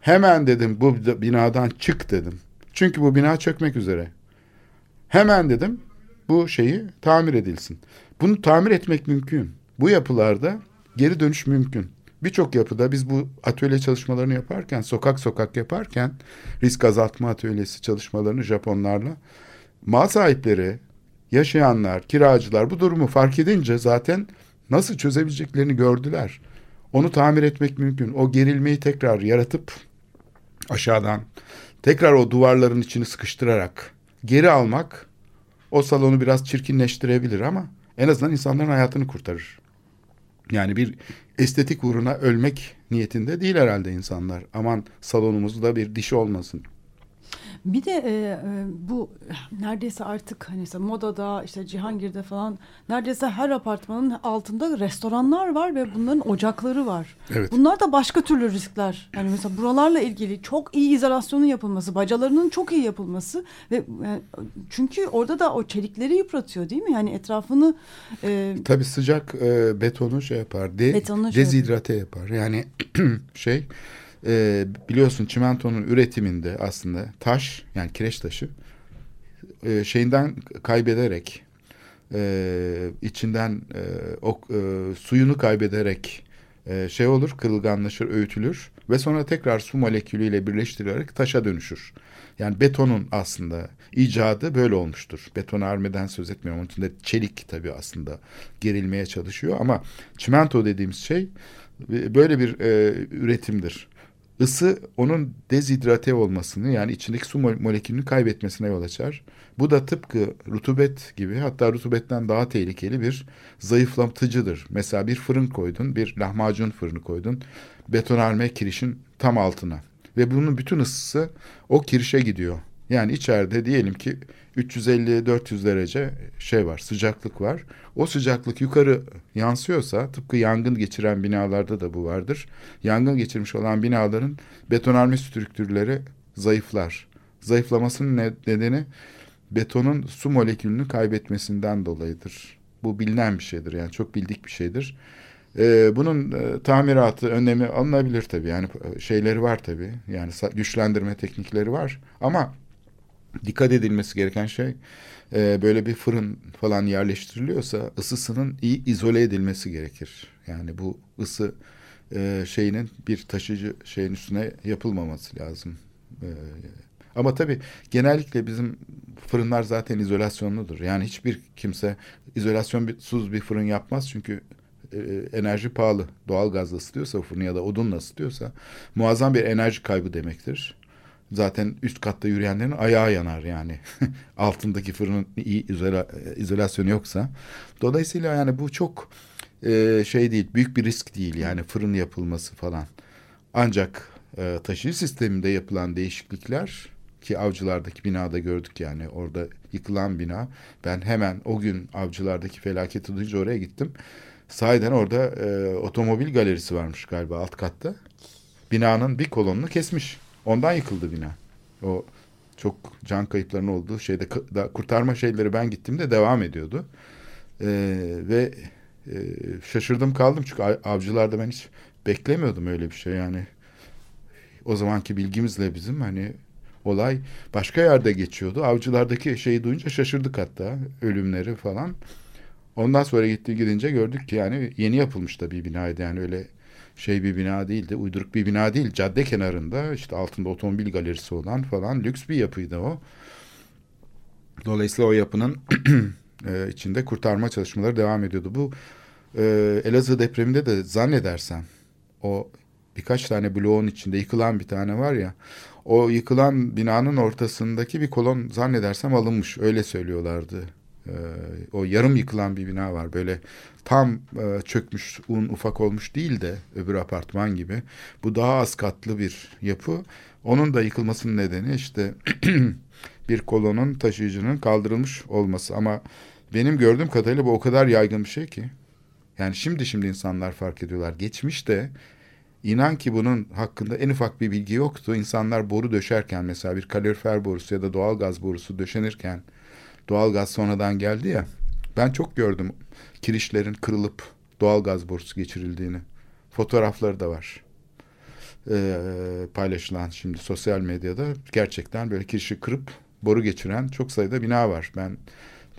hemen dedim bu binadan çık dedim. Çünkü bu bina çökmek üzere. Hemen dedim bu şeyi tamir edilsin. Bunu tamir etmek mümkün. Bu yapılarda geri dönüş mümkün. Birçok yapıda biz bu atölye çalışmalarını yaparken, sokak sokak yaparken risk azaltma atölyesi çalışmalarını Japonlarla mal sahipleri, yaşayanlar, kiracılar bu durumu fark edince zaten nasıl çözebileceklerini gördüler. Onu tamir etmek mümkün. O gerilmeyi tekrar yaratıp aşağıdan tekrar o duvarların içini sıkıştırarak geri almak o salonu biraz çirkinleştirebilir ama en azından insanların hayatını kurtarır. Yani bir estetik uğruna ölmek niyetinde değil herhalde insanlar. Aman salonumuzda bir dişi olmasın. Bir de e, e, bu neredeyse artık hani mesela modada işte Cihangir'de falan neredeyse her apartmanın altında restoranlar var ve bunların ocakları var. Evet. Bunlar da başka türlü riskler. Yani mesela buralarla ilgili çok iyi izolasyonun yapılması, bacalarının çok iyi yapılması ve yani çünkü orada da o çelikleri yıpratıyor değil mi? Yani etrafını e, Tabii sıcak e, betonu şey yapar. De, Betonu şey dezidrate yapar. Yani şey e, biliyorsun çimentonun üretiminde aslında taş yani kireç taşı e, şeyinden kaybederek e, içinden e, o e, suyunu kaybederek e, şey olur kırılganlaşır öğütülür ve sonra tekrar su molekülüyle birleştirilerek taşa dönüşür. Yani betonun aslında icadı böyle olmuştur. Betonarmeden söz etmiyorum. Onun içinde çelik tabii aslında gerilmeye çalışıyor ama çimento dediğimiz şey e, böyle bir e, üretimdir. Isı onun dezidrate olmasını yani içindeki su mol- molekülünü kaybetmesine yol açar. Bu da tıpkı rutubet gibi hatta rutubetten daha tehlikeli bir zayıflatıcıdır. Mesela bir fırın koydun, bir lahmacun fırını koydun betonarme kirişin tam altına ve bunun bütün ısısı o kirişe gidiyor. Yani içeride diyelim ki 350-400 derece şey var, sıcaklık var. O sıcaklık yukarı yansıyorsa tıpkı yangın geçiren binalarda da bu vardır. Yangın geçirmiş olan binaların betonarme strüktürleri zayıflar. Zayıflamasının ne- nedeni betonun su molekülünü kaybetmesinden dolayıdır. Bu bilinen bir şeydir yani çok bildik bir şeydir. Ee, bunun e, tamiratı, önlemi alınabilir tabii. Yani e, şeyleri var tabii. Yani güçlendirme teknikleri var. Ama dikkat edilmesi gereken şey e, böyle bir fırın falan yerleştiriliyorsa ısısının iyi izole edilmesi gerekir. Yani bu ısı e, şeyinin bir taşıcı şeyin üstüne yapılmaması lazım. E, ama tabii genellikle bizim fırınlar zaten izolasyonludur. Yani hiçbir kimse izolasyonsuz bir fırın yapmaz çünkü e, enerji pahalı. Doğal gazla ısıtıyorsa fırını ya da odunla ısıtıyorsa muazzam bir enerji kaybı demektir. Zaten üst katta yürüyenlerin ayağı yanar yani. Altındaki fırının iyi izola, izolasyonu yoksa. Dolayısıyla yani bu çok e, şey değil, büyük bir risk değil yani fırın yapılması falan. Ancak e, taşıyıcı sisteminde yapılan değişiklikler ki avcılardaki binada gördük yani orada yıkılan bina. Ben hemen o gün avcılardaki felaketi duyunca oraya gittim. Sahiden orada e, otomobil galerisi varmış galiba alt katta. Binanın bir kolonunu kesmiş. Ondan yıkıldı bina. O çok can kayıplarının olduğu şeyde kurtarma şeyleri ben gittiğimde devam ediyordu. E, ve e, şaşırdım kaldım çünkü av- avcılarda ben hiç beklemiyordum öyle bir şey yani. O zamanki bilgimizle bizim hani olay başka yerde geçiyordu. Avcılardaki şeyi duyunca şaşırdık hatta ölümleri falan. Ondan sonra gitti gidince gördük ki yani yeni yapılmış da bir binaydı yani öyle şey bir bina değildi. Uyduruk bir bina değil. Cadde kenarında işte altında otomobil galerisi olan falan lüks bir yapıydı o. Dolayısıyla o yapının e, içinde kurtarma çalışmaları devam ediyordu. Bu e, Elazığ depreminde de zannedersem o birkaç tane bloğun içinde yıkılan bir tane var ya o yıkılan binanın ortasındaki bir kolon zannedersem alınmış öyle söylüyorlardı. Ee, o yarım yıkılan bir bina var. Böyle tam e, çökmüş un ufak olmuş değil de öbür apartman gibi. Bu daha az katlı bir yapı. Onun da yıkılmasının nedeni işte bir kolonun taşıyıcının kaldırılmış olması. Ama benim gördüğüm kadarıyla bu o kadar yaygın bir şey ki. Yani şimdi şimdi insanlar fark ediyorlar. Geçmişte İnan ki bunun hakkında en ufak bir bilgi yoktu. İnsanlar boru döşerken mesela bir kalorifer borusu ya da doğal gaz borusu döşenirken doğal gaz sonradan geldi ya. Ben çok gördüm kirişlerin kırılıp doğal gaz borusu geçirildiğini. Fotoğrafları da var. Ee, paylaşılan şimdi sosyal medyada gerçekten böyle kirişi kırıp boru geçiren çok sayıda bina var. Ben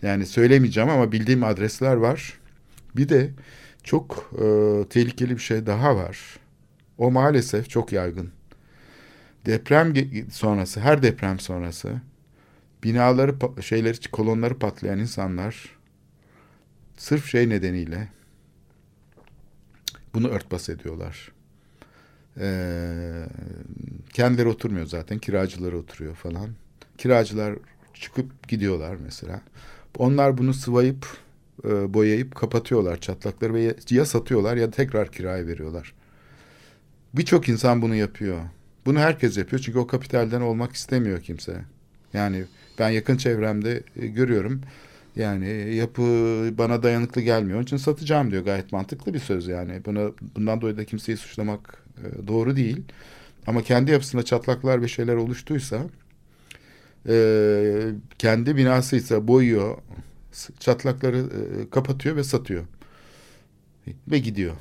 yani söylemeyeceğim ama bildiğim adresler var. Bir de çok e, tehlikeli bir şey daha var. O maalesef çok yaygın. Deprem sonrası, her deprem sonrası binaları, şeyleri, kolonları patlayan insanlar sırf şey nedeniyle bunu örtbas ediyorlar. Ee, kendileri oturmuyor zaten, kiracıları oturuyor falan. Kiracılar çıkıp gidiyorlar mesela. Onlar bunu sıvayıp, e, boyayıp kapatıyorlar çatlakları ve ya satıyorlar ya tekrar kiraya veriyorlar. Birçok insan bunu yapıyor. Bunu herkes yapıyor çünkü o kapitalden olmak istemiyor kimse. Yani ben yakın çevremde e, görüyorum. Yani yapı bana dayanıklı gelmiyor. Onun için satacağım diyor. Gayet mantıklı bir söz yani. Buna bundan dolayı da kimseyi suçlamak e, doğru değil. Ama kendi yapısında çatlaklar ve şeyler oluştuysa e, kendi binasıysa boyuyor, çatlakları kapatıyor ve satıyor. Ve gidiyor.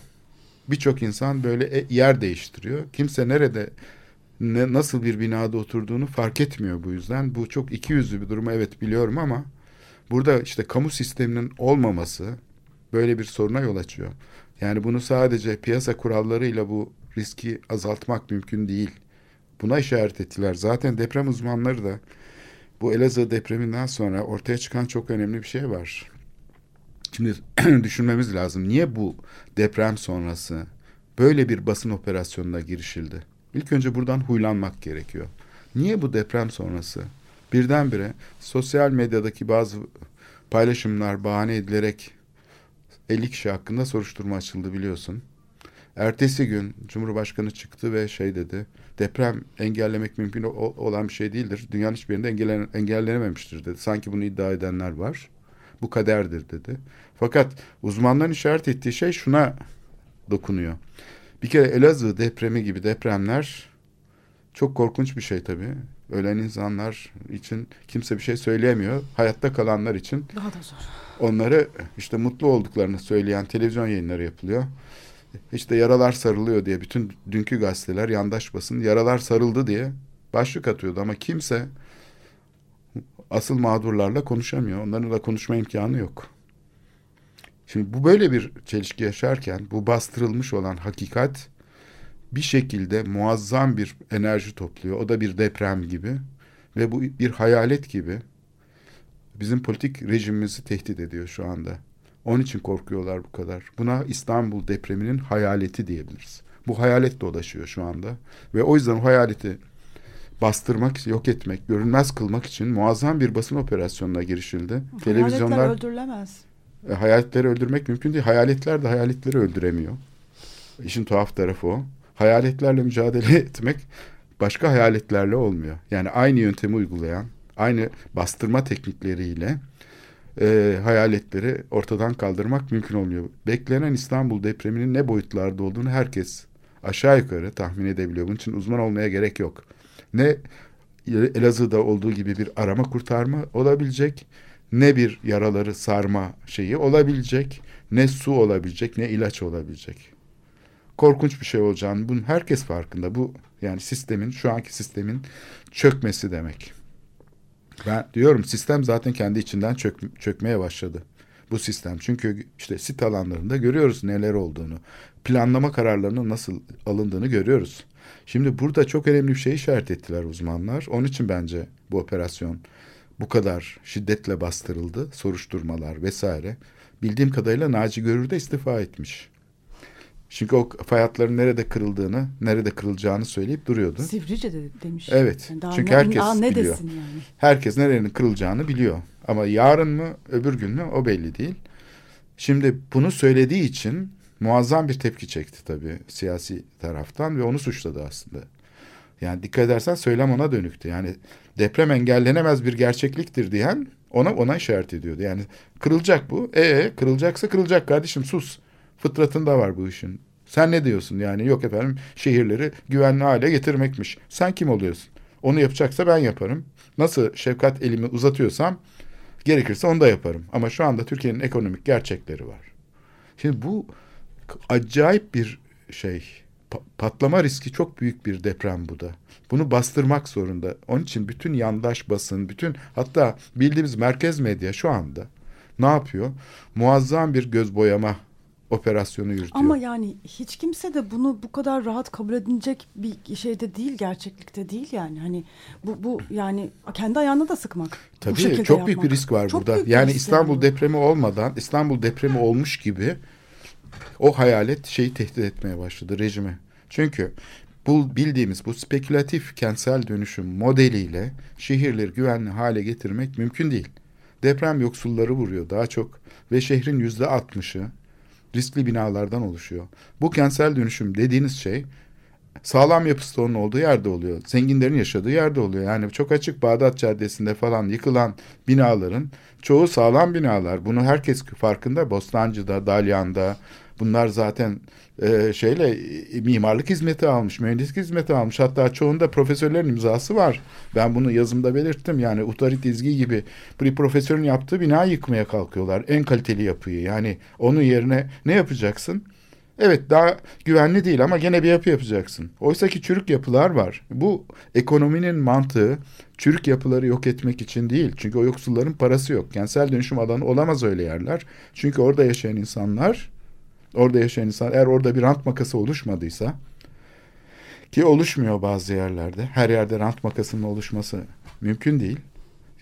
Birçok insan böyle yer değiştiriyor. Kimse nerede ne, nasıl bir binada oturduğunu fark etmiyor bu yüzden. Bu çok iki yüzlü bir durum evet biliyorum ama burada işte kamu sisteminin olmaması böyle bir soruna yol açıyor. Yani bunu sadece piyasa kurallarıyla bu riski azaltmak mümkün değil. Buna işaret ettiler. Zaten deprem uzmanları da bu Elazığ depreminden sonra ortaya çıkan çok önemli bir şey var. Şimdi düşünmemiz lazım. Niye bu deprem sonrası böyle bir basın operasyonuna girişildi? İlk önce buradan huylanmak gerekiyor. Niye bu deprem sonrası birdenbire sosyal medyadaki bazı paylaşımlar bahane edilerek 50 kişi hakkında soruşturma açıldı biliyorsun. Ertesi gün Cumhurbaşkanı çıktı ve şey dedi. Deprem engellemek mümkün olan bir şey değildir. Dünyanın hiçbir yerinde engellen, engellenememiştir dedi. Sanki bunu iddia edenler var. Bu kaderdir dedi. Fakat uzmanların işaret ettiği şey şuna dokunuyor. Bir kere Elazığ depremi gibi depremler çok korkunç bir şey tabii. Ölen insanlar için kimse bir şey söyleyemiyor. Hayatta kalanlar için Daha da zor. onları işte mutlu olduklarını söyleyen televizyon yayınları yapılıyor. İşte yaralar sarılıyor diye bütün dünkü gazeteler yandaş basın yaralar sarıldı diye başlık atıyordu ama kimse asıl mağdurlarla konuşamıyor. Onların da konuşma imkanı yok. Şimdi bu böyle bir çelişki yaşarken bu bastırılmış olan hakikat bir şekilde muazzam bir enerji topluyor. O da bir deprem gibi ve bu bir hayalet gibi bizim politik rejimimizi tehdit ediyor şu anda. Onun için korkuyorlar bu kadar. Buna İstanbul depreminin hayaleti diyebiliriz. Bu hayalet dolaşıyor şu anda ve o yüzden o hayaleti bastırmak, yok etmek, görünmez kılmak için muazzam bir basın operasyonuna girişildi. Hayaletler Televizyonlar öldürülemez. E, hayaletleri öldürmek mümkün değil. Hayaletler de hayaletleri öldüremiyor. İşin tuhaf tarafı o. Hayaletlerle mücadele etmek başka hayaletlerle olmuyor. Yani aynı yöntemi uygulayan, aynı bastırma teknikleriyle e, hayaletleri ortadan kaldırmak mümkün olmuyor. Beklenen İstanbul depreminin ne boyutlarda olduğunu herkes aşağı yukarı tahmin edebiliyor. Bunun için uzman olmaya gerek yok. Ne Elazığ'da olduğu gibi bir arama kurtarma olabilecek, ne bir yaraları sarma şeyi olabilecek, ne su olabilecek, ne ilaç olabilecek. Korkunç bir şey olacağını bunun herkes farkında. Bu yani sistemin, şu anki sistemin çökmesi demek. Ben diyorum sistem zaten kendi içinden çök, çökmeye başladı. Bu sistem. Çünkü işte sit alanlarında görüyoruz neler olduğunu. Planlama kararlarının nasıl alındığını görüyoruz. Şimdi burada çok önemli bir şey işaret ettiler uzmanlar. Onun için bence bu operasyon bu kadar şiddetle bastırıldı. Soruşturmalar vesaire. Bildiğim kadarıyla Naci Görür de istifa etmiş. Çünkü o fay hatlarının nerede kırıldığını, nerede kırılacağını söyleyip duruyordu. Sivrice'de demiş. Evet. Yani daha Çünkü ne, herkes daha ne biliyor. desin yani. Herkes nerenin kırılacağını biliyor. Ama yarın mı, öbür gün mü o belli değil. Şimdi bunu söylediği için muazzam bir tepki çekti tabii siyasi taraftan ve onu suçladı aslında. Yani dikkat edersen söylem ona dönüktü. Yani deprem engellenemez bir gerçekliktir diyen ona ona işaret ediyordu. Yani kırılacak bu. E kırılacaksa kırılacak kardeşim sus. Fıtratında var bu işin. Sen ne diyorsun yani yok efendim şehirleri güvenli hale getirmekmiş. Sen kim oluyorsun? Onu yapacaksa ben yaparım. Nasıl şefkat elimi uzatıyorsam gerekirse onu da yaparım. Ama şu anda Türkiye'nin ekonomik gerçekleri var. Şimdi bu acayip bir şey. Pa- patlama riski çok büyük bir deprem bu da. Bunu bastırmak zorunda. Onun için bütün yandaş basın, bütün hatta bildiğimiz merkez medya şu anda ne yapıyor? Muazzam bir göz boyama operasyonu yürütüyor. Ama yani hiç kimse de bunu bu kadar rahat kabul edilecek bir şeyde değil gerçeklikte değil yani hani bu bu yani kendi ayağına da sıkmak. Tabii çok büyük yapmak. bir risk var Çok burada. büyük Yani İstanbul bu. depremi olmadan İstanbul depremi olmuş gibi o hayalet şeyi tehdit etmeye başladı rejimi. Çünkü bu bildiğimiz bu spekülatif kentsel dönüşüm modeliyle şehirleri güvenli hale getirmek mümkün değil. Deprem yoksulları vuruyor daha çok ve şehrin yüzde altmışı riskli binalardan oluşuyor. Bu kentsel dönüşüm dediğiniz şey sağlam yapısı onun olduğu yerde oluyor. Zenginlerin yaşadığı yerde oluyor. Yani çok açık Bağdat Caddesi'nde falan yıkılan binaların çoğu sağlam binalar. Bunu herkes farkında. Bostancı'da, Dalyan'da bunlar zaten e, şeyle e, mimarlık hizmeti almış, mühendislik hizmeti almış. Hatta çoğunda profesörlerin imzası var. Ben bunu yazımda belirttim. Yani Utarit İzgi gibi bir profesörün yaptığı bina yıkmaya kalkıyorlar. En kaliteli yapıyı. Yani onun yerine ne yapacaksın? Evet daha güvenli değil ama gene bir yapı yapacaksın. Oysa ki çürük yapılar var. Bu ekonominin mantığı çürük yapıları yok etmek için değil. Çünkü o yoksulların parası yok. Kentsel dönüşüm alanı olamaz öyle yerler. Çünkü orada yaşayan insanlar, orada yaşayan insan eğer orada bir rant makası oluşmadıysa ki oluşmuyor bazı yerlerde. Her yerde rant makasının oluşması mümkün değil.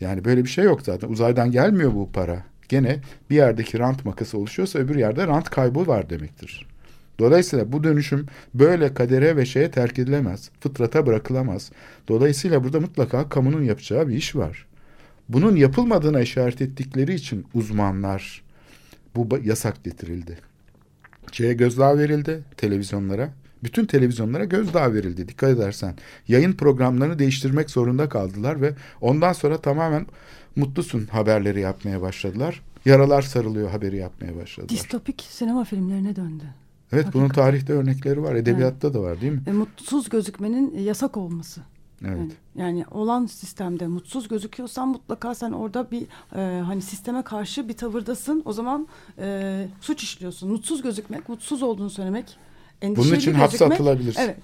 Yani böyle bir şey yok zaten. Uzaydan gelmiyor bu para. Gene bir yerdeki rant makası oluşuyorsa öbür yerde rant kaybı var demektir. Dolayısıyla bu dönüşüm böyle kadere ve şeye terk edilemez. Fıtrata bırakılamaz. Dolayısıyla burada mutlaka kamunun yapacağı bir iş var. Bunun yapılmadığına işaret ettikleri için uzmanlar bu yasak getirildi. Şeye gözdağı verildi televizyonlara. Bütün televizyonlara gözdağı verildi dikkat edersen. Yayın programlarını değiştirmek zorunda kaldılar ve ondan sonra tamamen mutlusun haberleri yapmaya başladılar. Yaralar sarılıyor haberi yapmaya başladılar. Distopik sinema filmlerine döndü. Evet bunun Hakikaten. tarihte örnekleri var. Edebiyatta da var değil mi? E, mutsuz gözükmenin yasak olması. Evet. Yani, olan sistemde mutsuz gözüküyorsan mutlaka sen orada bir e, hani sisteme karşı bir tavırdasın. O zaman e, suç işliyorsun. Mutsuz gözükmek, mutsuz olduğunu söylemek, endişeli Bunun için hapse gözükmek- atılabilirsin. Evet.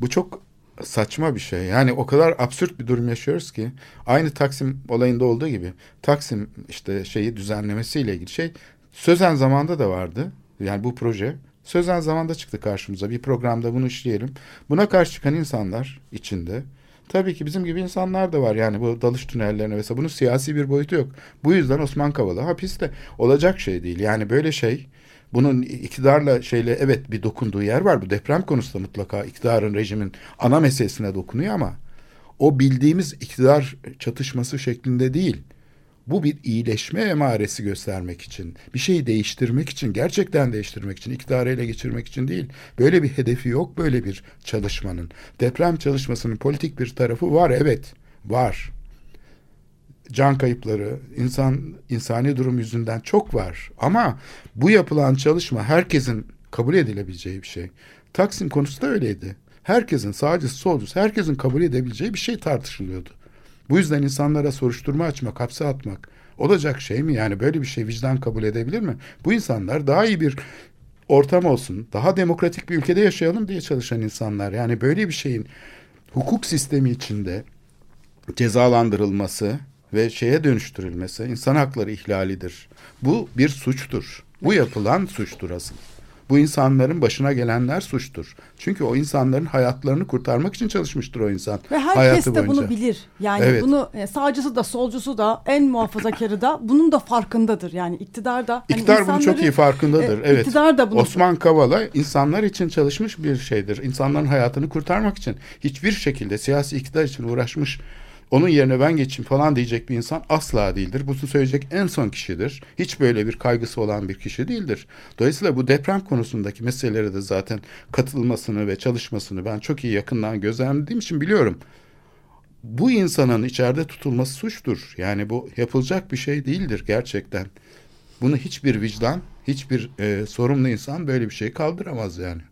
Bu çok saçma bir şey. Yani o kadar absürt bir durum yaşıyoruz ki aynı Taksim olayında olduğu gibi Taksim işte şeyi düzenlemesiyle ilgili şey sözen zamanda da vardı. Yani bu proje sözen zamanda çıktı karşımıza. Bir programda bunu işleyelim. Buna karşı çıkan insanlar içinde tabii ki bizim gibi insanlar da var. Yani bu dalış tünellerine vesaire bunun siyasi bir boyutu yok. Bu yüzden Osman Kavala hapiste olacak şey değil. Yani böyle şey bunun iktidarla şeyle evet bir dokunduğu yer var. Bu deprem konusunda mutlaka iktidarın, rejimin ana meselesine dokunuyor ama o bildiğimiz iktidar çatışması şeklinde değil. Bu bir iyileşme emaresi göstermek için, bir şeyi değiştirmek için, gerçekten değiştirmek için, iktidarı ele geçirmek için değil. Böyle bir hedefi yok böyle bir çalışmanın. Deprem çalışmasının politik bir tarafı var evet, var. Can kayıpları, insan insani durum yüzünden çok var. Ama bu yapılan çalışma herkesin kabul edilebileceği bir şey. Taksim konusu da öyleydi. Herkesin sağcısı solcusu herkesin kabul edebileceği bir şey tartışılıyordu. Bu yüzden insanlara soruşturma açmak, hapse atmak olacak şey mi? Yani böyle bir şey vicdan kabul edebilir mi? Bu insanlar daha iyi bir ortam olsun, daha demokratik bir ülkede yaşayalım diye çalışan insanlar. Yani böyle bir şeyin hukuk sistemi içinde cezalandırılması ve şeye dönüştürülmesi insan hakları ihlalidir. Bu bir suçtur. Bu yapılan suçtur asıl. Bu insanların başına gelenler suçtur. Çünkü o insanların hayatlarını kurtarmak için çalışmıştır o insan. Ve herkes hayatı de bunu boyunca. bilir. Yani Evet. bunu e, sağcısı da solcusu da en muhafazakarı da bunun da farkındadır. Yani iktidar da. hani İktidar bunu çok iyi farkındadır. E, evet. iktidar da bunu Osman Kavala insanlar için çalışmış bir şeydir. İnsanların hayatını kurtarmak için hiçbir şekilde siyasi iktidar için uğraşmış onun yerine ben geçeyim falan diyecek bir insan asla değildir. Bunu söyleyecek en son kişidir. Hiç böyle bir kaygısı olan bir kişi değildir. Dolayısıyla bu deprem konusundaki meselelere de zaten katılmasını ve çalışmasını ben çok iyi yakından gözlemlediğim için biliyorum. Bu insanın içeride tutulması suçtur. Yani bu yapılacak bir şey değildir gerçekten. Bunu hiçbir vicdan, hiçbir e, sorumlu insan böyle bir şey kaldıramaz yani.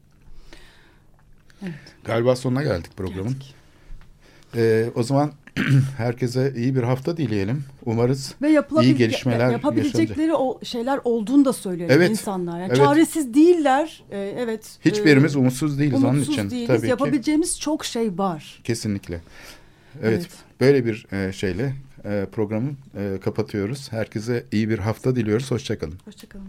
Galiba sonuna geldik programın. Geldik. E, o zaman herkese iyi bir hafta dileyelim. Umarız Ve iyi gelişmeler yapabilecekleri o şeyler olduğunu da söylüyor Evet, insanlar. Yani evet. Çaresiz değiller. E, evet. Hiçbirimiz e, umutsuz değiliz onun umutsuz için. değiliz. Tabii ki. Yapabileceğimiz çok şey var. Kesinlikle. Evet, Evet. böyle bir e, şeyle e, programı e, kapatıyoruz. Herkese iyi bir hafta diliyoruz. Hoşçakalın. Hoşçakalın.